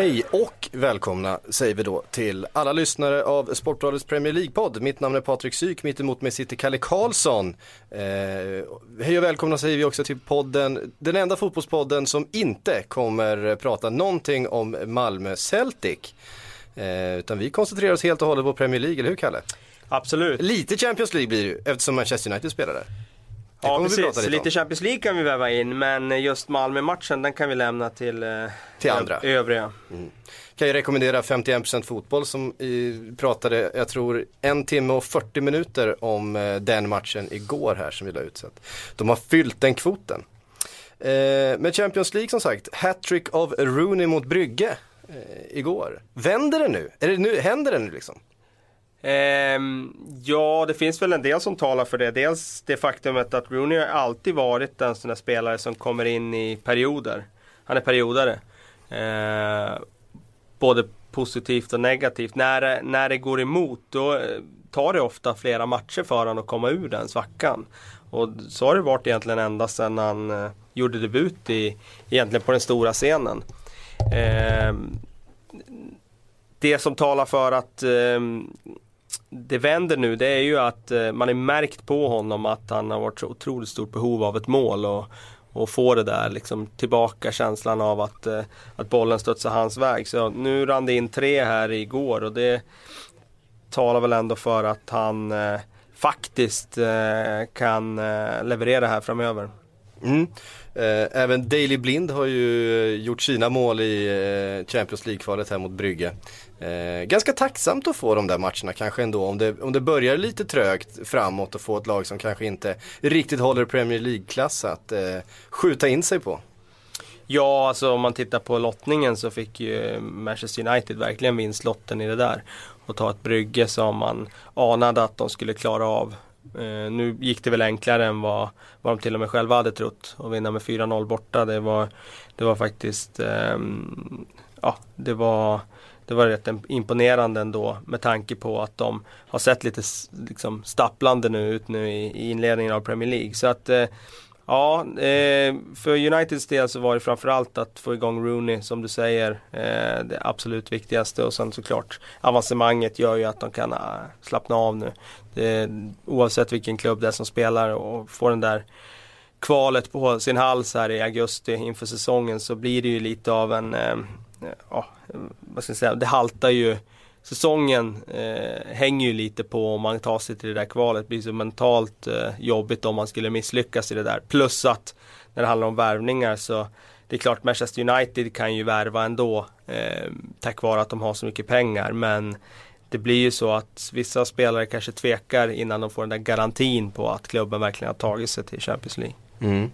Hej och välkomna säger vi då till alla lyssnare av Sportbladets Premier League-podd. Mitt namn är Patrik Syk, mitt emot mig sitter Kalle Karlsson. Eh, hej och välkomna säger vi också till podden, den enda fotbollspodden som inte kommer prata någonting om Malmö Celtic. Eh, utan vi koncentrerar oss helt och hållet på Premier League, eller hur Kalle? Absolut. Lite Champions League blir det ju, eftersom Manchester United spelar där. Ja precis, lite om. Champions League kan vi väva in men just Malmö-matchen den kan vi lämna till, eh, Till andra. övriga. Kan ju rekommendera 51% fotboll som pratade, jag tror, en timme och 40 minuter om eh, den matchen igår här som vi la ut. Så de har fyllt den kvoten. Eh, men Champions League som sagt, hattrick av Rooney mot Brygge eh, igår. Vänder det nu? Är det nu? Händer det nu liksom? Ehm, ja, det finns väl en del som talar för det. Dels det faktumet att Rooney har alltid varit en sån där spelare som kommer in i perioder. Han är periodare. Eh, både positivt och negativt. När, det- när det går emot då eh, tar det ofta flera matcher för honom att komma ur den svackan. Och så har det varit egentligen ända sedan han eh, gjorde debut i, egentligen på den stora scenen. Ehm, det som talar för att ehm, det vänder nu det är ju att eh, man är märkt på honom att han har varit så otroligt stort behov av ett mål och, och få det där liksom tillbaka känslan av att, eh, att bollen studsar hans väg. Så nu rann det in tre här igår och det talar väl ändå för att han eh, faktiskt eh, kan eh, leverera här framöver. Mm. Eh, även Daley Blind har ju gjort sina mål i Champions League-kvalet här mot Brygge. Eh, ganska tacksamt att få de där matcherna kanske ändå om det, om det börjar lite trögt framåt och få ett lag som kanske inte riktigt håller Premier League-klass att eh, skjuta in sig på. Ja, alltså om man tittar på lottningen så fick ju Manchester United verkligen vinstlotten i det där. Och ta ett brygge som man anade att de skulle klara av. Eh, nu gick det väl enklare än vad, vad de till och med själva hade trott. Att vinna med 4-0 borta, det var, det var faktiskt, ehm, ja det var det var rätt imponerande ändå med tanke på att de har sett lite liksom, stapplande nu ut nu i, i inledningen av Premier League. Så att eh, Ja, eh, för Uniteds del så var det framförallt att få igång Rooney som du säger. Eh, det absolut viktigaste och sen såklart avancemanget gör ju att de kan eh, slappna av nu. Det, oavsett vilken klubb det är som spelar och får den där kvalet på sin hals här i augusti inför säsongen så blir det ju lite av en, eh, ja, vad ska jag säga, det haltar ju Säsongen eh, hänger ju lite på om man tar sig till det där kvalet. Det blir så mentalt eh, jobbigt om man skulle misslyckas i det där. Plus att när det handlar om värvningar så det är klart Manchester United kan ju värva ändå eh, tack vare att de har så mycket pengar. Men det blir ju så att vissa spelare kanske tvekar innan de får den där garantin på att klubben verkligen har tagit sig till Champions League. Mm.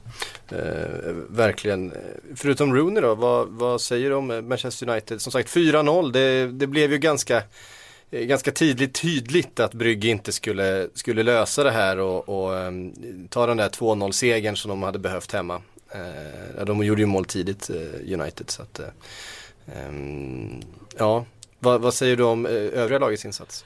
Eh, verkligen. Förutom Rooney då, vad, vad säger du om eh, Manchester United? Som sagt 4-0, det, det blev ju ganska, eh, ganska tidigt tydligt att Brygge inte skulle, skulle lösa det här och, och ehm, ta den där 2-0 segern som de hade behövt hemma. Eh, de gjorde ju mål tidigt, eh, United. Så att, eh, ehm, ja, vad, vad säger du om övriga lagets insats?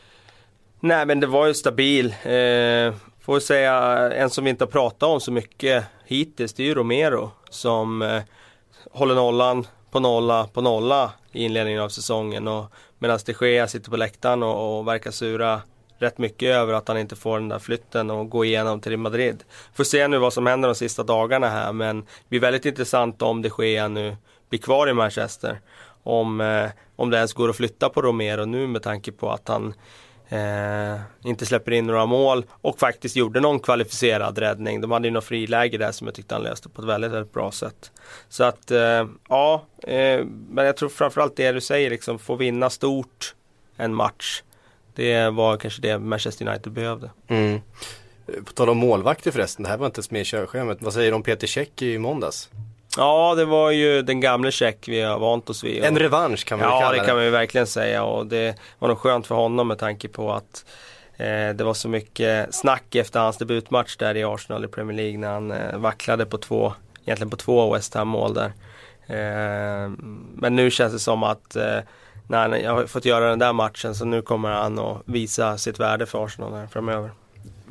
Nej men det var ju stabil. Eh, får jag säga, en som vi inte har pratat om så mycket hittills, det är ju Romero. Som eh, håller nollan på nolla på nolla i inledningen av säsongen. Och medan de Gea sitter på läktaren och, och verkar sura rätt mycket över att han inte får den där flytten och gå igenom till Madrid. Får se nu vad som händer de sista dagarna här men det blir väldigt intressant om de Gea nu blir kvar i Manchester. Om, eh, om det ens går att flytta på Romero nu med tanke på att han Eh, inte släpper in några mål och faktiskt gjorde någon kvalificerad räddning. De hade ju något friläge där som jag tyckte han löste på ett väldigt, väldigt bra sätt. Så att, eh, ja, eh, men jag tror framförallt det du säger, liksom få vinna stort en match. Det var kanske det Manchester United behövde. Mm. På tal om målvakter förresten, det här var inte ens med i körschemat. Vad säger du om Peter Käck i måndags? Ja, det var ju den gamle check vi har vant oss vid. En revansch kan man Ja, kalla det det. kan man ju verkligen säga och det var nog skönt för honom med tanke på att eh, det var så mycket snack efter hans debutmatch där i Arsenal i Premier League när han eh, vacklade på två, egentligen på två West Ham mål där. Eh, men nu känns det som att eh, när han har fått göra den där matchen så nu kommer han att visa sitt värde för Arsenal framöver.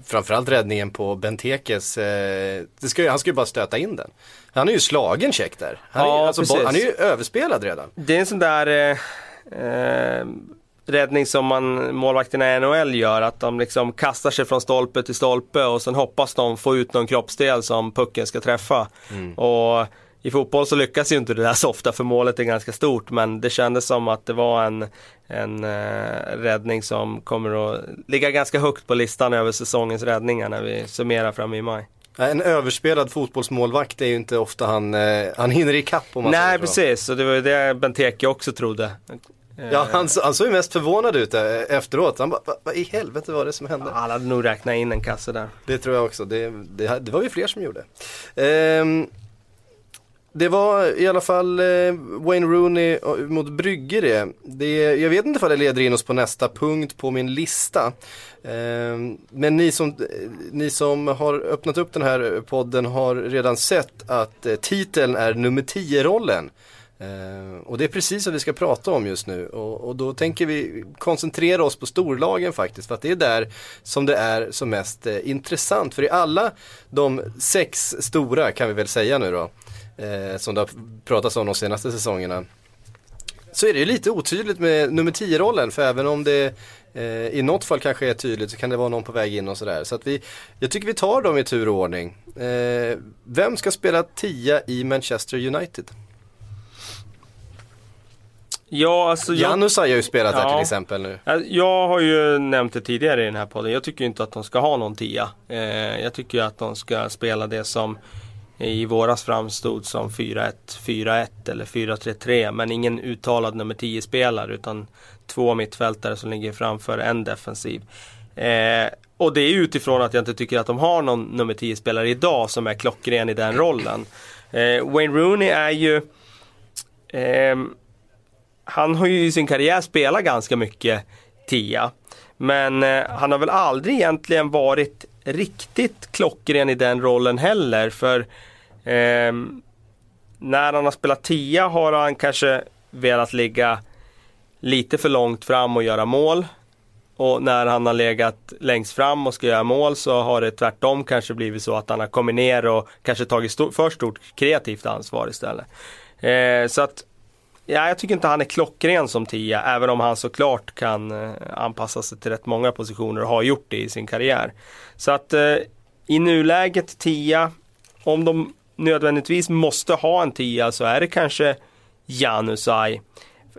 Framförallt räddningen på Bentekes, eh, ska, ju- han ska ju bara stöta in den. Han är ju slagen check där. Han, är, Ja, ju- alltså, precis. han är ju överspelad redan. Det är en sån där eh, eh, räddning som man, målvakterna i NHL gör. Att de liksom kastar sig från stolpe till stolpe och sen hoppas de få ut någon kroppsdel som pucken ska träffa. Och i fotboll så lyckas ju inte det där så ofta för målet är ganska stort. Men det kändes som att det var en, en eh, räddning som kommer att ligga ganska högt på listan över säsongens räddningar när vi summerar fram i maj. En överspelad fotbollsmålvakt är ju inte ofta han, eh, han hinner ikapp om man Nej precis, och det var ju det Benteke också trodde. Ja, han, han såg ju mest förvånad ut eh, efteråt. Han bara, vad i helvete var det som hände? Han hade nog räknat in en kasse där. Det tror jag också. Det, det, det var ju fler som gjorde. Ehm, det var i alla fall eh, Wayne Rooney eh, mot Brygge det. det. Jag vet inte om det leder in oss på nästa punkt på min lista. Ehm, men ni som, eh, ni som har öppnat upp den här podden har redan sett att titeln är nummer 10-rollen. Ehm, och det är precis vad vi ska prata om just nu och, och då tänker vi koncentrera oss på storlagen faktiskt för att det är där som det är som mest intressant. För i alla de sex stora kan vi väl säga nu då, eh, som det har pratats om de senaste säsongerna. Så är det ju lite otydligt med nummer 10-rollen för även om det eh, i något fall kanske är tydligt så kan det vara någon på väg in och sådär. Så att vi, jag tycker vi tar dem i tur och ordning. Eh, vem ska spela 10 i Manchester United? Ja, alltså jag, Janus har ju spelat där Ja. till exempel nu. Ja, Jag har ju nämnt det tidigare i den här podden. Jag tycker inte att de ska ha någon tia. Eh, jag tycker att de ska spela det som i våras framstod som 4-1, 4-1 eller 4-3-3. Men ingen uttalad nummer 10-spelare utan två mittfältare som ligger framför en defensiv. Eh, och det är utifrån att jag inte tycker att de har någon nummer 10-spelare idag som är klockren i den rollen. Eh, Wayne Rooney är ju eh, han har ju i sin karriär spelat ganska mycket tia. Men eh, han har väl aldrig egentligen varit riktigt klockren i den rollen heller. För ehm, när han har spelat tia har han kanske velat ligga lite för långt fram och göra mål. Och när han har legat längst fram och ska göra mål så har det tvärtom kanske blivit så att han har kommit ner och kanske tagit sto- för stort kreativt ansvar istället. Eh, så att Ja, jag tycker inte han är klockren som tia, även om han såklart kan eh, anpassa sig till rätt många positioner och har gjort det i sin karriär. Så att eh, i nuläget tia, om de nödvändigtvis måste ha en tia så är det kanske Janusaj.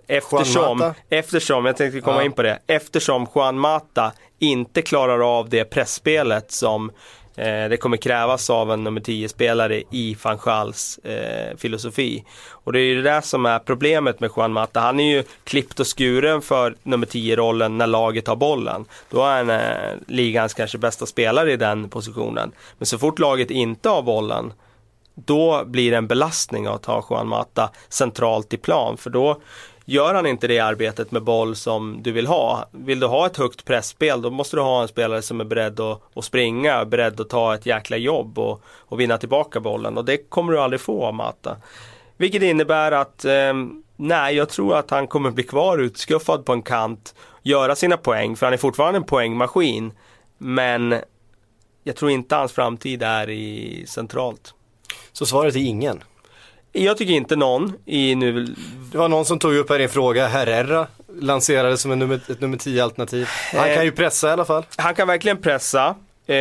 Eftersom, eftersom, jag tänkte komma Ja. in på det, eftersom Juan Mata inte klarar av det pressspelet som eh, det kommer krävas av en nummer 10-spelare i van Schals eh, filosofi. Och det är ju det där som är problemet med Juan Mata. Han är ju klippt och skuren för nummer 10-rollen när laget har bollen. Då är han eh, ligans kanske bästa spelare i den positionen. Men så fort laget inte har bollen då blir det en belastning att ha Juan Mata centralt i plan. För då gör han inte det arbetet med boll som du vill ha. Vill du ha ett högt pressspel då måste du ha en spelare som är beredd att, att springa, beredd att ta ett jäkla jobb och, och vinna tillbaka bollen. Och det kommer du aldrig få av Mata. Vilket innebär att eh, nej, jag tror att han kommer bli kvar utskuffad på en kant, göra sina poäng, för han är fortfarande en poängmaskin. Men jag tror inte hans framtid är i centralt. Så svaret är ingen. Jag tycker inte någon i nu... Det var någon som tog upp här i en fråga, Herrera lanserades som en nummer, ett nummer 10 alternativ. Han Eh. kan ju pressa i alla fall. Han kan verkligen pressa. Eh,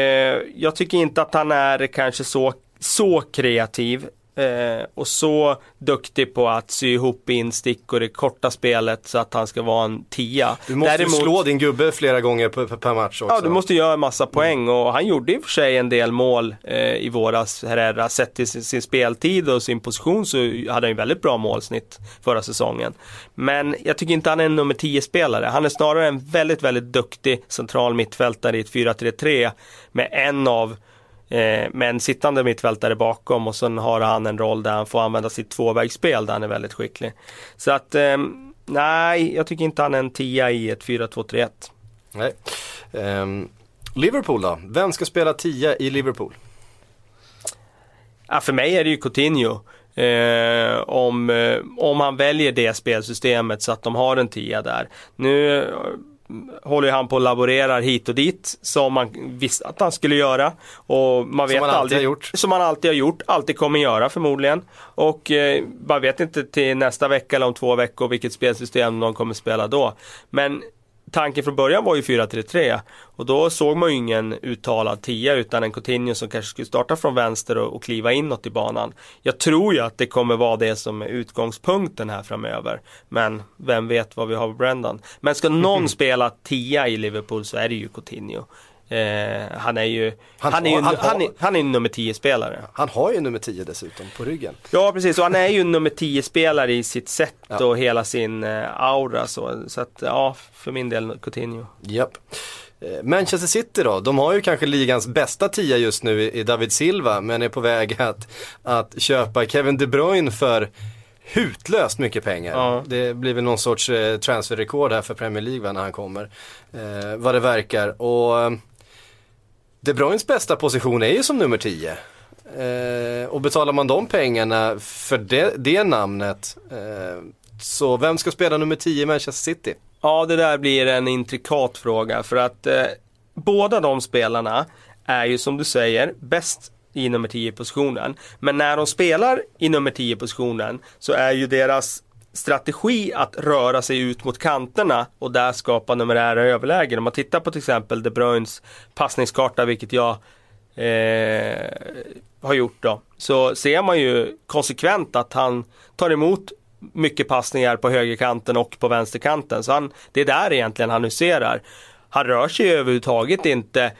jag tycker inte att han är kanske så, så kreativ. Eh, och så duktig på att sy ihop instickor i korta spelet så att han ska vara en tia. Du måste Däremot- ju slå din gubbe flera gånger per, per- match också. Ja, du måste göra en massa poäng och han gjorde i och för sig en del mål eh, i våras, Herrera. Sett till sin, sin speltid och sin position så hade han ju väldigt bra målsnitt förra säsongen. Men jag tycker inte han är en nummer 10-spelare. Han är snarare en väldigt, väldigt duktig central mittfältare i ett 4-3-3 med en av Eh, men sittande mittfältare bakom och sen har han en roll där han får använda sitt tvåvägsspel där han är väldigt skicklig. Så att eh, nej, jag tycker inte han är en tia i ett 4-2-3-1. Nej. Ehm, Liverpool då? Vem ska spela tia i Liverpool? Ja, för mig är det ju Coutinho. Eh, om, eh, om han väljer det spelsystemet så att de har en tia där. Nu håller han på och laborerar hit och dit som man visste att han skulle göra. Och man vet som han alltid aldrig, har gjort. Som han alltid har gjort, alltid kommer göra förmodligen. Och eh, man vet inte till nästa vecka eller om två veckor vilket spelsystem de kommer spela då. Men tanken från början var ju 4-3-3 och då såg man ju ingen uttalad tia utan en Coutinho som kanske skulle starta från vänster och, och kliva inåt i banan. Jag tror ju att det kommer vara det som är utgångspunkten här framöver. Men vem vet vad vi har på Brendan. Men ska någon spela tia i Liverpool så är det ju Coutinho. Eh, han är ju, Han han, är ju, han han är, han är nummer 10 spelare. Han har ju nummer 10 dessutom på ryggen. Ja precis, och han är ju nummer 10 spelare i sitt sätt Ja. och hela sin eh, aura så. Så att ja, för min del Coutinho. Japp. Eh, Manchester City då, de har ju kanske ligans bästa tia just nu i David Silva men är på väg att, att köpa Kevin De Bruyne för hutlöst mycket pengar. Ja. Det blir väl någon sorts eh, transferrekord här för Premier League när han kommer. Eh, vad det verkar. Och de Bruynes bästa position är ju som nummer 10. Eh, och betalar man de pengarna för det, det namnet eh, så vem ska spela nummer 10 i Manchester City? Ja, det där blir en intrikat fråga för att eh, båda de spelarna är ju som du säger bäst i nummer 10 positionen. Men när de spelar i nummer 10 positionen så är ju deras strategi att röra sig ut mot kanterna och där skapa numerära överlägen. Om man tittar på till exempel De Bruynes passningskarta, vilket jag eh, har gjort då, så ser man ju konsekvent att han tar emot mycket passningar på högerkanten och på vänsterkanten. Så han, det är där egentligen han huserar. Han rör sig överhuvudtaget inte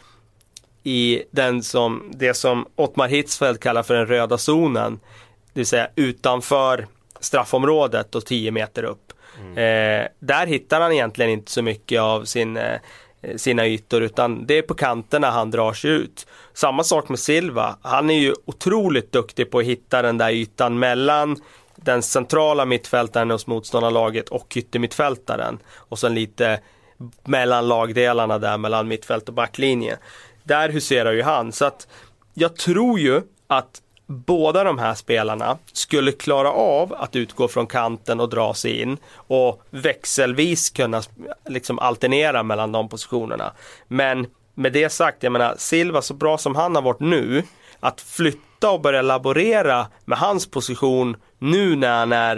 i den som, det som Ottmar Hitzfeldt kallar för den röda zonen. Det vill säga utanför straffområdet och 10 meter upp. Eh, där hittar han egentligen inte så mycket av sin, eh, sina ytor utan det är på kanterna han drar sig ut. Samma sak med Silva. Han är ju otroligt duktig på att hitta den där ytan mellan den centrala mittfältaren hos motståndarlaget och yttermittfältaren. Och sen lite mellan lagdelarna där mellan mittfält och backlinje. Där huserar ju han. Så att jag tror ju att båda de här spelarna skulle klara av att utgå från kanten och dra sig in och växelvis kunna liksom alternera mellan de positionerna. Men med det sagt, jag menar Silva så bra som han har varit nu, att flytta och börja laborera med hans position nu när han är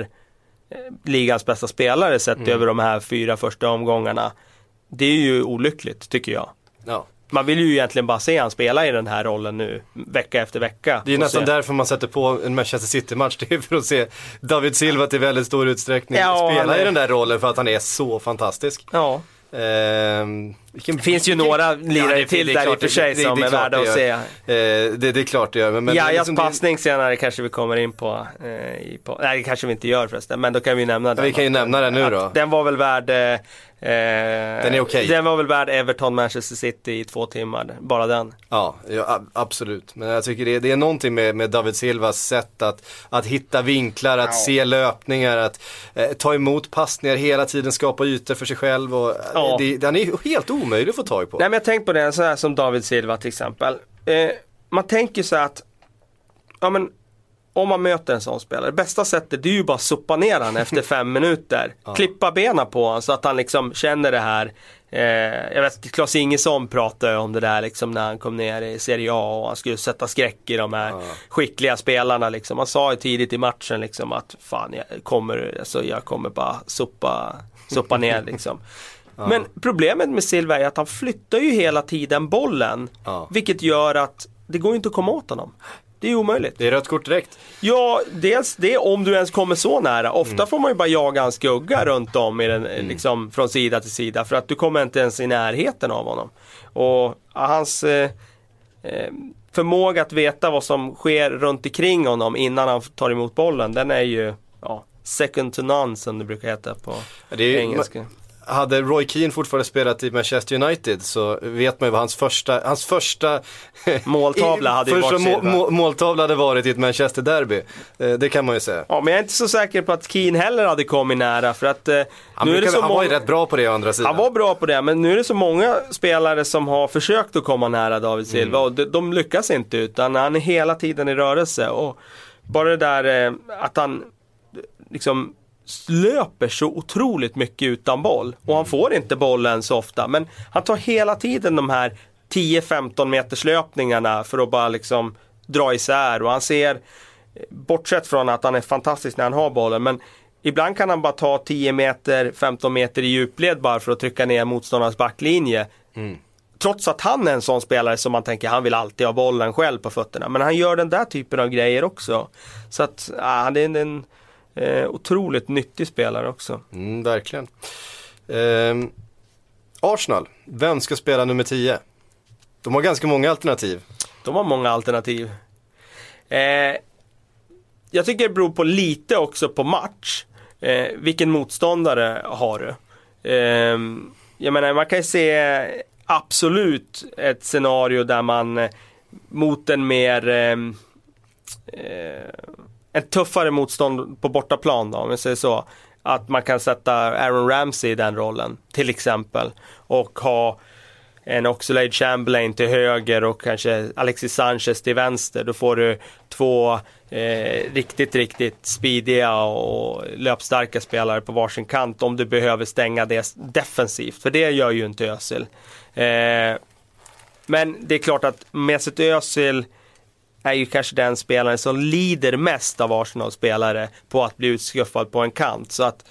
eh, ligans bästa spelare sett över de här fyra första omgångarna. Det är ju olyckligt tycker jag. Ja. Man vill ju egentligen bara se han spela i den här rollen nu vecka efter vecka. Det är Och nästan se. därför man sätter på en Manchester City-match. Det är för att se David Silva till väldigt stor utsträckning Ja, spela är- i den där rollen för att han är så fantastisk. Ja, Ehm, vilken, det finns ju några lirare det- till det är där i och för det- sig det- som det är är värda det att se. Eh, det, det är klart det gör. Men, men Jajas liksom det- passning senare kanske vi kommer in på, eh, i på. Nej det kanske vi inte gör förresten, men då kan vi nämna den. vi kan ju nämna den nu då. Den var väl värd eh, Den är okej. Den var väl värd Everton Manchester City i två timmar, bara den. Ja, ja absolut. Men jag tycker det, det är någonting med, med David Silvas sätt att, att hitta vinklar, att se löpningar, att eh, ta emot passningar, hela tiden skapa ytor för sig själv. Och, eh, Ja. det, den är helt omöjlig att få tag på. Nej men jag tänker på det, så här som David Silva till exempel. Eh, man tänker så här att, ja men om man möter en sån spelare, bästa sättet det är ju bara att sopa ner han efter fem minuter. Klippa benen på honom så att han liksom känner det här. Eh, jag vet, Klas Ingesson pratade om det där liksom när han kom ner i Serie A och han skulle sätta skräck i de här skickliga spelarna liksom. Han sa ju tidigt i matchen liksom att fan jag kommer, alltså, jag kommer bara sopa, sopa ner liksom. Men problemet med Silva är att han flyttar ju hela tiden bollen. Ja. Vilket gör att det går inte att komma åt honom. Det är omöjligt. Det är rött kort direkt. Ja, dels det om du ens kommer så nära. Ofta Mm. får man ju bara jaga en skugga runt om i den, liksom, från sida till sida för att du kommer inte ens i närheten av honom. Och hans eh, eh, förmåga att veta vad som sker runt omkring honom innan han tar emot bollen, den är ju ja, second to none som det brukar heta på det är engelska. Hade Roy Keane fortfarande spelat i Manchester United så vet man ju vad hans första, hans första Måltavla hade första varit må, måltavla hade varit i ett Manchester derby. Eh, det kan man ju säga. Ja, men jag är inte så säker på att Keane heller hade kommit nära för att eh, Han, nu är det så han var ju många... rätt bra på det å andra sidan. Han var bra på det, men nu är det så många spelare som har försökt att komma nära David Silva Mm. och de, de lyckas inte utan han är hela tiden i rörelse. Och bara det där eh, att han liksom löper så otroligt mycket utan boll. Och han får inte bollen så ofta, men han tar hela tiden de här 10-15 meters löpningarna för att bara liksom dra isär och han ser, bortsett från att han är fantastisk när han har bollen, men ibland kan han bara ta 10 meter, 15 meter i djupled bara för att trycka ner motståndarnas backlinje. Trots att han är en sån spelare som man tänker, han vill alltid ha bollen själv på fötterna. Men han gör den där typen av grejer också. Så att, ja, han är en eh, otroligt nyttig spelare också. Mm, verkligen. Ehm, Arsenal, vem ska spela nummer 10? De har ganska många alternativ. De har många alternativ. Eh, jag tycker det beror på lite också på match. Eh, vilken motståndare har du? Eh, jag menar, man kan ju se absolut ett scenario där man eh, mot en mer ett tuffare motstånd på bortaplan då, om jag säger så. Att man kan sätta Aaron Ramsey i den rollen, till exempel. Och ha en Oxlade Chamberlain till höger och kanske Alexis Sanchez till vänster. Då får du två eh, riktigt, riktigt speediga och löpstarka spelare på varsin kant om du behöver stänga det defensivt. För det gör ju inte Özil. Eh, men det är klart att Mesut Özil är ju kanske den spelaren som lider mest av Arsenals spelare på att bli utskuffad på en kant. Så att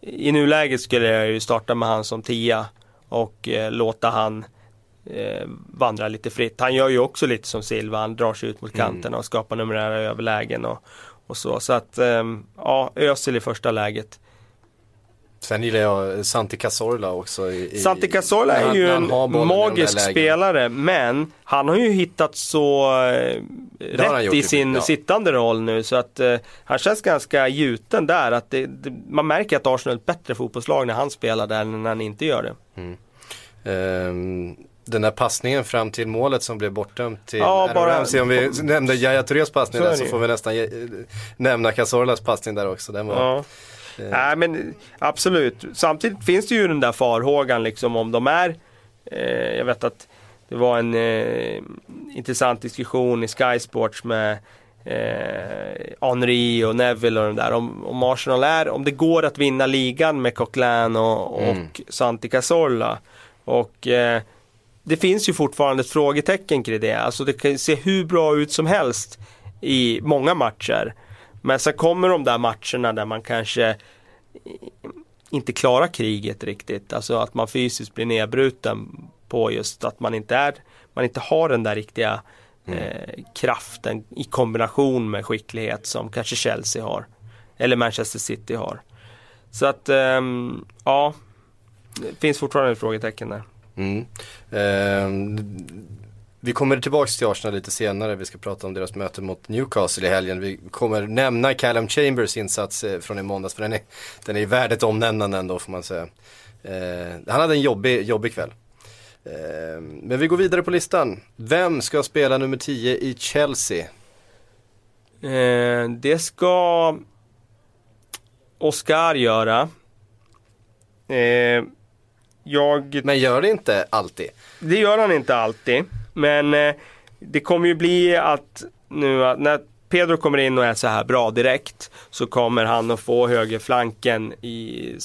i nuläget skulle jag ju starta med han som tia och eh, låta han eh, vandra lite fritt. Han gör ju också lite som Silva, han drar sig ut mot kanterna och skapar numerära överlägen och, och så. Så att eh, ja, Özil i första läget. Sen gillar jag Santi Cazorla också. I, Santi Cazorla är ju han en magisk spelare men han har ju hittat så eh, rätt i sin ja. sittande roll nu så att eh, han känns ganska gjuten där. Att det, det, man märker att Arsenal är ett bättre fotbollslag när han spelar där än när han inte gör det. Ehm, den där passningen fram till målet som blev bortdömt till Ja, bara- Ramsey. Om vi nämnde Yahya Tourés passning Så är där så får vi nästan nämna Cazorlas passning där också. Den var, Ja. Nej men absolut. Samtidigt finns det ju den där farhågan liksom om de är eh, Jag vet att det var en eh, intressant diskussion i Sky Sports med eh, Henri och Neville och de där. Om, om Arsenal är, om det går att vinna ligan med Coquelin och, och Mm. Santi Cazorla. Och eh, det finns ju fortfarande ett frågetecken kring det. Alltså det kan se hur bra ut som helst i många matcher. Men sen kommer de där matcherna där man kanske inte klarar kriget riktigt. Alltså att man fysiskt blir nedbruten på just att man inte är, man inte har den där riktiga eh, kraften i kombination med skicklighet som kanske Chelsea har. Eller Manchester City har. Så att, ehm, ja. Det finns fortfarande ett frågetecken där. Mm. Ehm, vi kommer tillbaka till Arsenal lite senare. Vi ska prata om deras möte mot Newcastle i helgen. Vi kommer nämna Callum Chambers insats eh, från i måndags. För den är, den är värd ett omnämnande ändå får man säga. Ehm, han hade en jobbig, jobbig kväll. Ehm, men vi går vidare på listan. Vem ska spela nummer 10 i Chelsea? Eh, det ska Oscar göra. Eh, jag Men gör det inte alltid. Det gör han inte alltid. Men eh, det kommer ju bli att nu att när Pedro kommer in och är så här bra direkt så kommer han att få högerflanken i,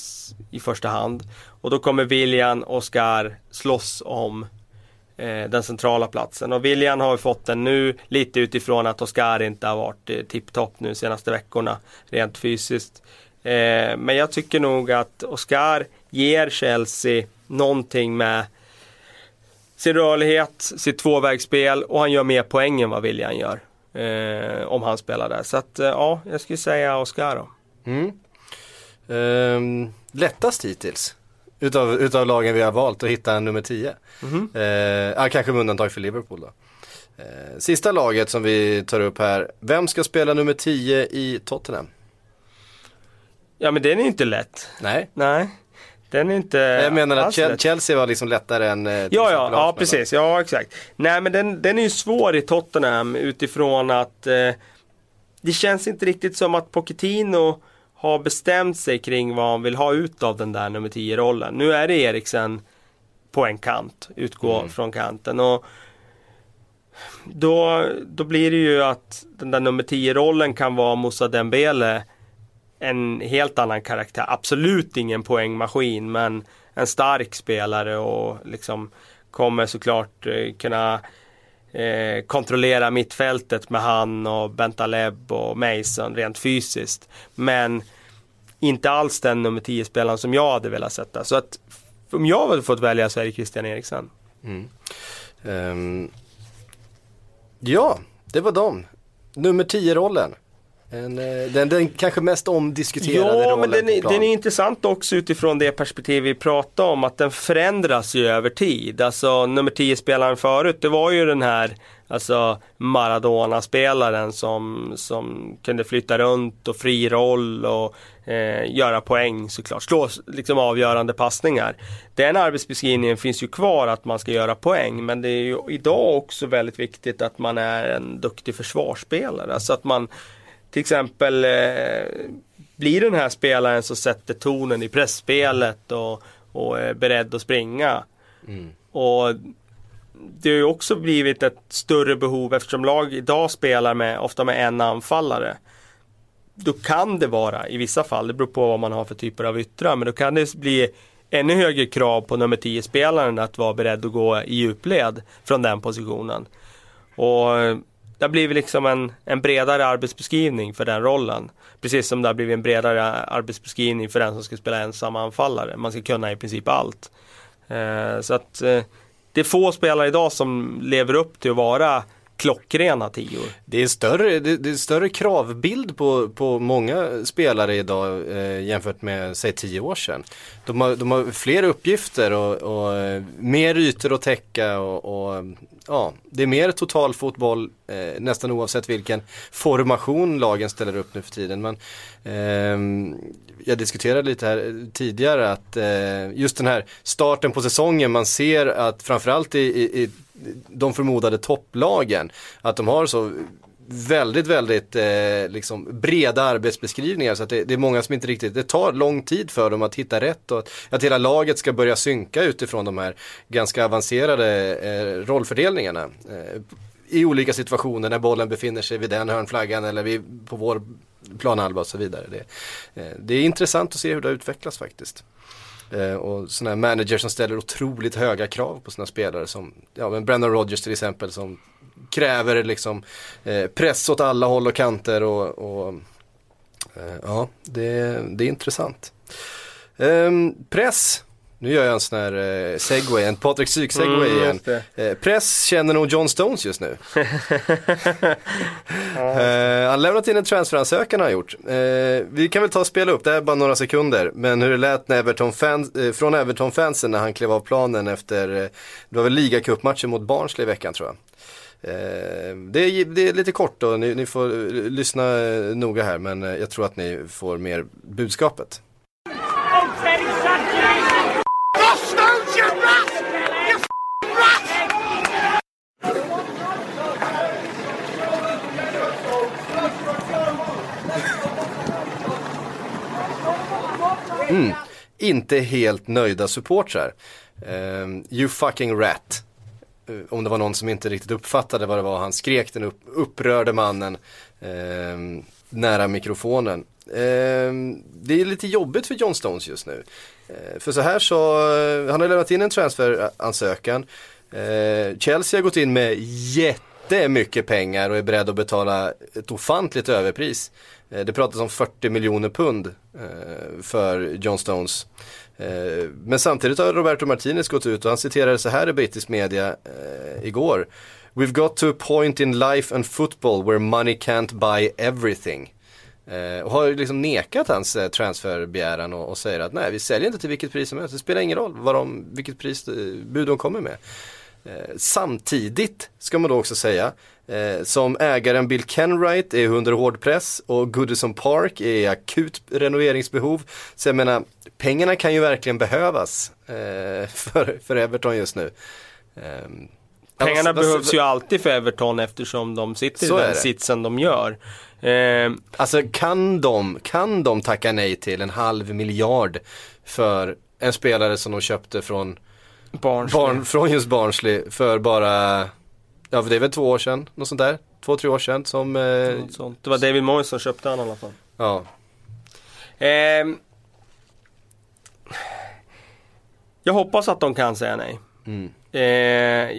i första hand. Och då kommer William och Oscar slåss om eh, den centrala platsen. Och William har ju fått den nu lite utifrån att Oscar inte har varit eh, tipptopp nu senaste veckorna rent fysiskt. Eh, men jag tycker nog att Oscar ger Chelsea någonting med sin rörlighet, sitt tvåvägsspel och han gör mer poäng än vad William gör. Eh, om han spelar där. Så att eh, ja, jag skulle säga Oscar då. Mm. Ehm, lättast hittills. Utav, utav lagen vi har valt att hitta en nummer 10. Mhm. Eh, ja, kanske med undantag för Liverpool då. Eh, sista laget som vi tar upp här. Vem ska spela nummer 10 i Tottenham? Ja men den är inte lätt. Nej. Nej. Den är inte Jag menar att alls Chel- lätt. Chelsea var liksom lättare än eh, Ja, ja, ja Arsenal, precis. Ja, exakt. Nej, men den, den är ju svår i Tottenham utifrån att eh, det känns inte riktigt som att Pochettino har bestämt sig kring vad han vill ha ut av den där nummer 10-rollen. Nu är det Eriksen på en kant, utgå Mm. från kanten. Och då, då blir det ju att den där nummer 10-rollen kan vara Moussa Dembele en helt annan karaktär. Absolut ingen poängmaskin men en stark spelare och liksom kommer såklart eh, kunna eh, kontrollera mittfältet med han och Bentaleb och Mason rent fysiskt. Men inte alls den nummer 10-spelaren som jag hade velat sätta. Så att om jag hade fått välja så är det Christian Eriksen. Mm. Ehm, ja, det var dem. Nummer 10-rollen. En, eh, den, den kanske mest omdiskuterade Ja, rollen men den är, den är intressant också utifrån det perspektiv vi pratade om, att den förändras ju över tid. Alltså nummer 10-spelaren förut, det var ju den här alltså Maradona-spelaren som, som kunde flytta runt och fri roll och eh, göra poäng såklart. Slå liksom avgörande passningar. Den arbetsbeskrivningen finns ju kvar att man ska göra poäng, men det är ju idag också väldigt viktigt att man är en duktig försvarsspelare. Alltså att man till exempel eh, blir den här spelaren som sätter tonen i pressspelet och, och är beredd att springa. Och det har ju också blivit ett större behov eftersom lag idag spelar med, ofta med en anfallare. Då kan det vara, i vissa fall, det beror på vad man har för typer av yttrar, men då kan det bli ännu högre krav på nummer 10-spelaren att vara beredd att gå i djupled från den positionen. Och det har blivit liksom en, en bredare arbetsbeskrivning för den rollen. Precis som det har blivit en bredare arbetsbeskrivning för den som ska spela ensam anfallare. Man ska kunna i princip allt. Eh, så att eh, det är få spelare idag som lever upp till att vara klockrena tior. Det är större, det, det är större kravbild på, på många spelare idag eh, jämfört med säg tio år sedan. De har, de har fler uppgifter och, och eh, mer ytor att täcka och, och ja, det är mer totalfotboll eh, nästan oavsett vilken formation lagen ställer upp nu för tiden. Men, eh, jag diskuterade lite här tidigare att eh, just den här starten på säsongen, man ser att framförallt i, i, i de förmodade topplagen, att de har så väldigt, väldigt eh, liksom breda arbetsbeskrivningar så att det, det är många som inte riktigt, det tar lång tid för dem att hitta rätt och att, att hela laget ska börja synka utifrån de här ganska avancerade eh, rollfördelningarna. Eh, i olika situationer när bollen befinner sig vid den hörnflaggan eller vid, på vår planhalva och så vidare. Det, eh, det är intressant att se hur det utvecklas faktiskt. Eh, och sådana här managers som ställer otroligt höga krav på sina spelare som, ja men Brendan Rodgers till exempel som kräver liksom eh, press åt alla håll och kanter och, och eh, ja, det, det är intressant. Eh, press, nu gör jag en sån här eh, segway, en Patrik Syk-segway Mm, igen. Eh, press känner nog John Stones just nu. Eh, han lämnat in en transferansökan har han gjort. Eh, vi kan väl ta och spela upp, det här är bara några sekunder. Men hur det lät när Everton fans, eh, från Everton-fansen när han klev av planen efter, eh, det var väl ligacupmatchen mot Barnsley i veckan tror jag. Eh, det, är, det är lite kort och ni, ni får lyssna noga här men jag tror att ni får mer budskapet. Stones, you rat! You f***ing rat! Mm. Inte helt nöjda supportrar. Eh, you fucking rat. Eh, om det var någon som inte riktigt uppfattade vad det var han skrek den upp, upprörde mannen eh, nära mikrofonen. Eh, det är lite jobbigt för John Stones just nu. Eh, för så här så, eh, han har lämnat in en transferansökan. Eh, Chelsea har gått in med jättemycket pengar och är beredd att betala ett ofantligt överpris. Eh, det pratas om 40 miljoner pund eh, för John Stones. Eh, men samtidigt har Roberto Martinez gått ut och han citerade så här i brittisk media igår. We've got to a point in life and football where money can't buy everything. Och har liksom nekat hans transferbegäran och, och säger att nej vi säljer inte till vilket pris som helst. Det spelar ingen roll vad de, vilket pris, bud de kommer med. Samtidigt ska man då också säga, eh, som ägaren Bill Kenwright är under hård press och Goodison Park är i akut renoveringsbehov. Så jag menar, pengarna kan ju verkligen behövas eh, för, för Everton just nu. Ehm, Pengarna vad- behövs ju alltid för Everton eftersom de sitter Så i den sitsen de gör. Eh, Alltså kan de, kan de tacka nej till en halv miljard för en spelare som de köpte från, Barnsley. barn, från just Barnsley för bara, ja det är väl två år sedan, något sånt där? Två, tre år sedan som, eh. Det var David Moyes som köpte han i alla fall. ja. Ehm, jag hoppas att de kan säga nej. Mm. Eh,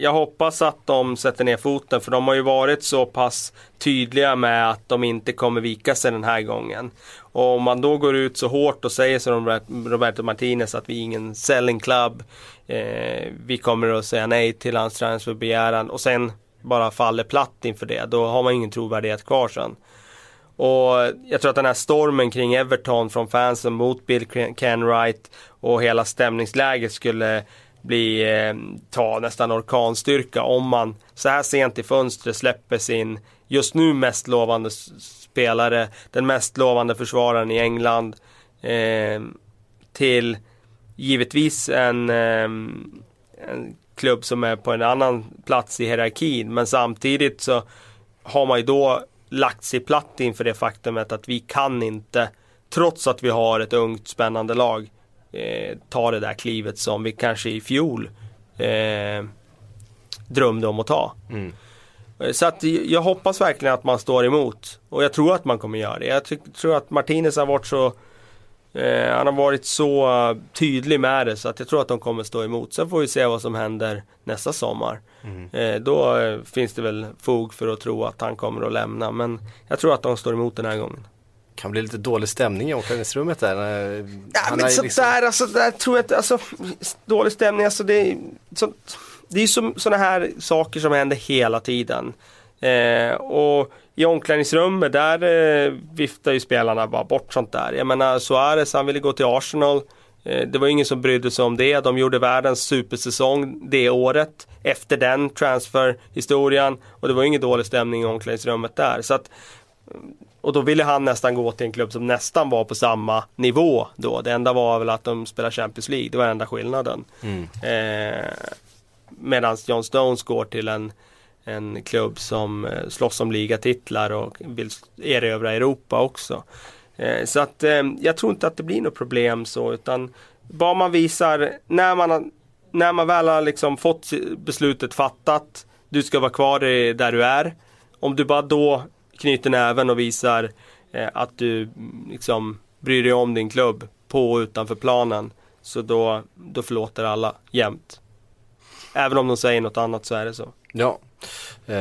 jag hoppas att de sätter ner foten för de har ju varit så pass tydliga med att de inte kommer vika sig den här gången. Och om man då går ut så hårt och säger som Robert- Roberto Martinez att vi är ingen selling club. Eh, vi kommer att säga nej till hans transferbegäran och sen bara faller platt inför det. Då har man ingen trovärdighet kvar sen. Och jag tror att den här stormen kring Everton från fansen mot Bill Kenwright och hela stämningsläget skulle bli, eh, ta nästan orkanstyrka om man så här sent i fönstret släpper sin just nu mest lovande spelare, den mest lovande försvararen i England eh, till givetvis en, eh, en klubb som är på en annan plats i hierarkin men samtidigt så har man ju då lagt sig platt inför det faktumet att vi kan inte, trots att vi har ett ungt spännande lag, eh, ta det där klivet som vi kanske i fjol eh, drömde om att ta. Mm. Eh, Så att jag hoppas verkligen att man står emot och jag tror att man kommer göra det. Jag tror att Martinez har varit så eh, han har varit så eh, tydlig med det så att jag tror att de kommer stå emot. Sen får vi se vad som händer nästa sommar. Eh, då eh, finns det väl fog för att tro att han kommer att lämna. Men jag tror att de står emot den här gången. Kan bli lite dålig stämning i omklädningsrummet där. när- Ja han men ju liksom- sådär, alltså där tror jag inte, alltså dålig stämning, alltså det är så, Det är ju sådana här saker som händer hela tiden. Eh, och i omklädningsrummet där eh, viftar ju spelarna bara bort sånt där. Jag menar Suarez han ville gå till Arsenal. Eh, det var ingen som brydde sig om det. De gjorde världens supersäsong det året. Efter den transferhistorien. Och det var ingen dålig stämning i omklädningsrummet där. Så att, och då ville han nästan gå till en klubb som nästan var på samma nivå då. Det enda var väl att de spelar Champions League. Det var enda skillnaden. Mm. Eh, Medan John Stones går till en, en klubb som eh, slåss om ligatitlar och vill erövra Europa också. Eh, så att eh, jag tror inte att det blir något problem så utan bara man visar när man, när man väl har liksom fått beslutet fattat. Du ska vara kvar där du är. Om du bara då knyter näven och visar att du mm, liksom bryr dig om din klubb på och utanför planen. Så då, då förlåter alla jämt. Även om de säger något annat så är det så. Ja. Eh,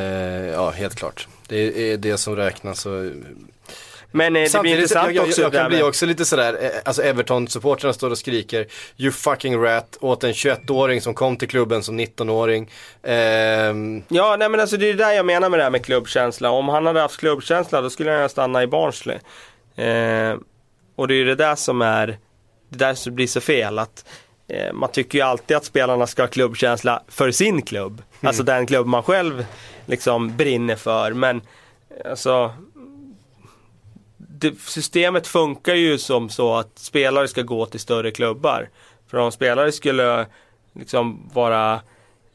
ja, helt klart. Det är det som räknas. Och... Men eh, det blir intressant jag, jag, också. jag det kan bli också lite sådär, eh, alltså Everton-supportrarna står och skriker You fucking rat åt en 21-åring som kom till klubben som 19-åring. Ehm, Ja, nej men alltså det är det där jag menar med det här med klubbkänsla. Om han hade haft klubbkänsla då skulle han ju stanna i Barnsley. Eh, och det är ju det där som är, det där som blir så fel. att eh, Man tycker ju alltid att spelarna ska ha klubbkänsla för sin klubb. Alltså den klubb man själv liksom brinner för. Men alltså det, systemet funkar ju som så att spelare ska gå till större klubbar. För om spelare skulle liksom vara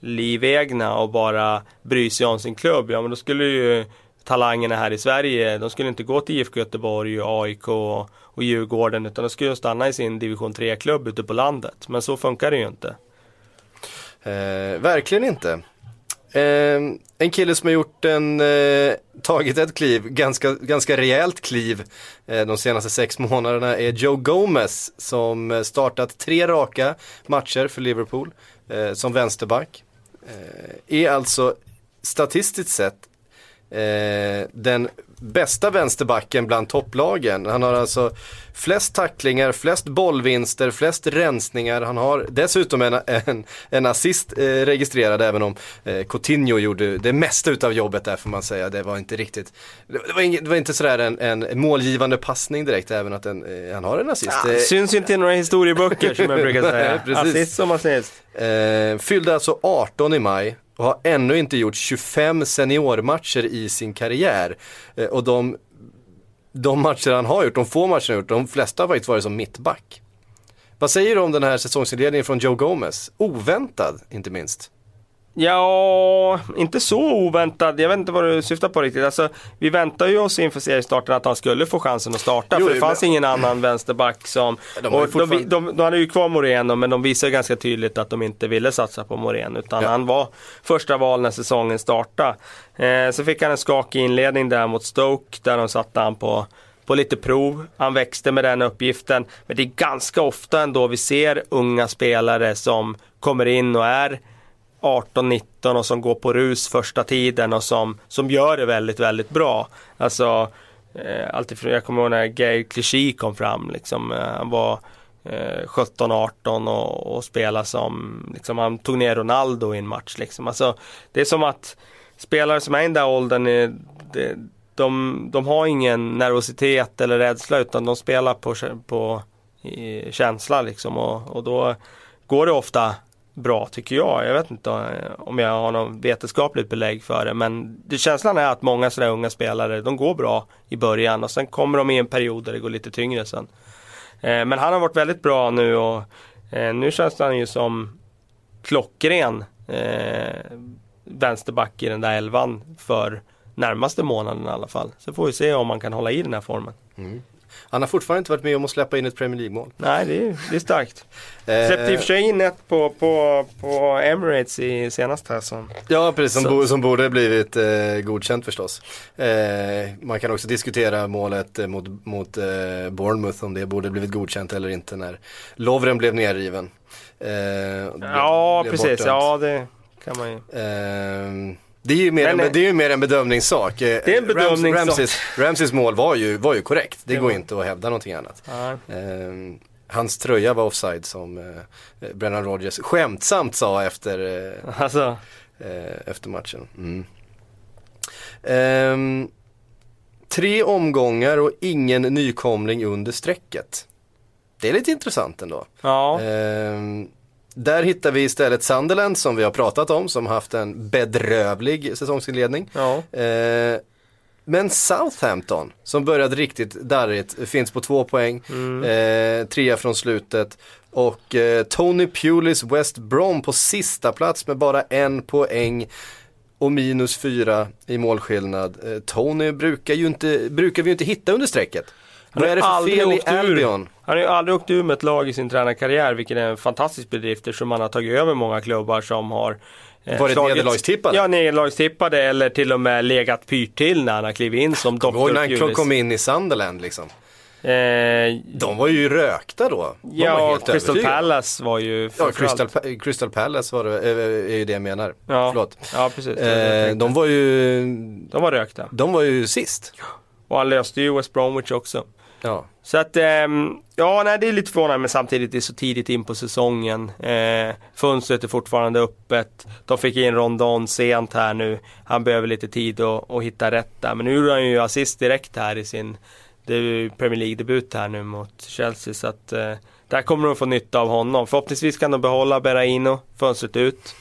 livegna och bara bry sig om sin klubb, ja men då skulle ju talangerna här i Sverige, de skulle inte gå till IFK Göteborg, AIK och, och Djurgården utan de skulle stanna i sin division 3-klubb ute på landet. Men så funkar det ju inte. eh, verkligen inte. Eh, en kille som har gjort en, eh, tagit ett kliv, ganska, ganska rejält kliv eh, de senaste sex månaderna är Joe Gomez som eh, startat tre raka matcher för Liverpool eh, som vänsterback. Eh, är alltså statistiskt sett eh, den bästa vänsterbacken bland topplagen. Han har alltså flest tacklingar, flest bollvinster, flest rensningar. Han har dessutom en, en, en assist eh, registrerad även om eh, Coutinho gjorde det mesta utav jobbet där får man säga. Det var inte riktigt, det var, inget, det var inte sådär en, en målgivande passning direkt även att en, eh, han har en assist. Ja, Eh, syns ju inte i några historieböcker som jag brukar säga. Assist som assist. Eh, fyllde alltså 18 i maj och har ännu inte gjort 25 seniormatcher i sin karriär. Eh, och de, de matcher han har gjort, de få matcher han har gjort, de flesta har faktiskt varit som mittback. Vad säger du om den här säsongsinledningen från Joe Gomez? Oväntad, inte minst. Ja, inte så oväntad. Jag vet inte vad du syftar på riktigt. Alltså, vi väntade ju oss inför seriestarten att han skulle få chansen att starta. Jo, för det men- fanns ingen annan vänsterback som... De och de, fortfarande- de, de hade ju kvar Moreno, men de visade ganska tydligt att de inte ville satsa på Moreno. Utan Ja. han var första val när säsongen startade. Eh, så fick han en skakig inledning där mot Stoke, där de satte han på på lite prov. Han växte med den uppgiften. Men det är ganska ofta ändå vi ser unga spelare som kommer in och är 18-19 och som går på rus första tiden och som, som gör det väldigt, väldigt bra. Alltså, eh, alltifrån, jag kommer ihåg när Gay Clichy kom fram. Liksom, eh, han var eh, 17-18 och, och spelade som, liksom, han tog ner Ronaldo i en match. Liksom. Alltså, det är som att spelare som är i den där åldern, är, det, de, de har ingen nervositet eller rädsla utan de spelar på, på i, känsla liksom och, och då går det ofta bra tycker jag. Jag vet inte eh, om jag har något vetenskapligt belägg för det men det, känslan är att många sådana unga spelare de går bra i början och sen kommer de i en period där det går lite tyngre sen. Eh, men han har varit väldigt bra nu och eh, nu känns han ju som klockren eh, vänsterback i den där elvan för närmaste månaden i alla fall. Så får vi se om man kan hålla i den här formen. Mm. Han har fortfarande inte varit med om att släppa in ett Premier League-mål. Nej, det är, det är starkt. Eh, Släppte i och för sig in ett på, på, på Emirates i senast här som Ja, precis. Som, bo, som borde blivit eh, godkänt förstås. Eh, man kan också diskutera målet eh, mot, mot eh, Bournemouth om det borde blivit godkänt eller inte när Lovren blev nerriven. Eh, Ja, blev precis. bortdömt. Ja, det kan man ju. Det är ju mer, Men, en, eh, det är ju mer en bedömningssak. Eh, Det är en bedömningssak. Ramses, Ramses mål var ju, var ju korrekt. Det, Det går var- inte att hävda någonting annat. Eh, hans tröja var offside som eh, Brennan Rodgers skämtsamt sa efter Alltså, efter matchen. Mm. Ehm, tre omgångar och ingen nykomling under strecket. Det är lite intressant ändå. ja. Ehm, där hittar vi istället Sunderland som vi har pratat om som haft en bedrövlig säsongsinledning. ja. Eh, men Southampton som började riktigt darrigt finns på två poäng. Mm. Eh, trea från slutet. Och eh, Tony Pulis West Brom på sista plats med bara en poäng. Och minus fyra i målskillnad. Eh, Tony brukar, ju inte, brukar vi ju inte hitta under strecket. Han har aldrig åkt ur. Han har ju aldrig åkt ur med ett lag i sin tränarkarriär, vilket är en fantastisk bedrift eftersom han har tagit över många klubbar som har eh, Varit slagit- nederlagstippade? Ja, nederlagstippade eller till och med legat pyrt till när han har klivit in som ihåg Dr. när han kom in i Sunderland liksom? Eh, De var ju rökta då. De ja, Crystal övertygade. Palace var ju Ja, Crystal, Pa- Crystal Palace var det, eh, är ju det jag menar. Ja, Förlåt. ja precis. Eh, de var ju, de var rökta. de var ju sist. Och han löste ju West Bromwich också. Ja. Så att, ehm, ja nej det är lite förvånande men samtidigt det är så tidigt in på säsongen. Eh, fönstret är fortfarande öppet. De fick in Rondon sent här nu. Han behöver lite tid att, att hitta rätt där. Men nu gjorde han ju assist direkt här i sin det är ju Premier League-debut här nu mot Chelsea. Så att eh, där kommer de få nytta av honom. Förhoppningsvis kan de behålla Berraino fönstret ut.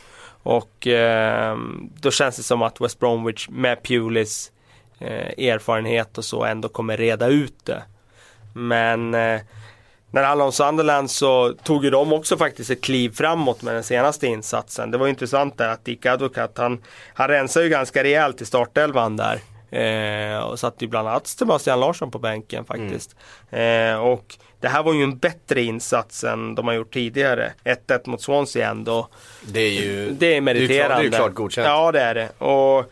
Och eh, då känns det som att West Bromwich med Pulis eh, erfarenhet och så ändå kommer reda ut det. Men eh, när det handlar om Sunderland så tog ju de också faktiskt ett kliv framåt med den senaste insatsen. Det var intressant där att Dick Advocat han, han rensade ju ganska rejält i startelvan där. Eh, och satte ju bland annat Sebastian Larsson på bänken faktiskt. Eh, och det här var ju en bättre insats än de har gjort tidigare. 1-1 mot Swansea ändå. Det är ju Det är meriterande. Ju det är ju klart godkänt. Ja, det är det. Och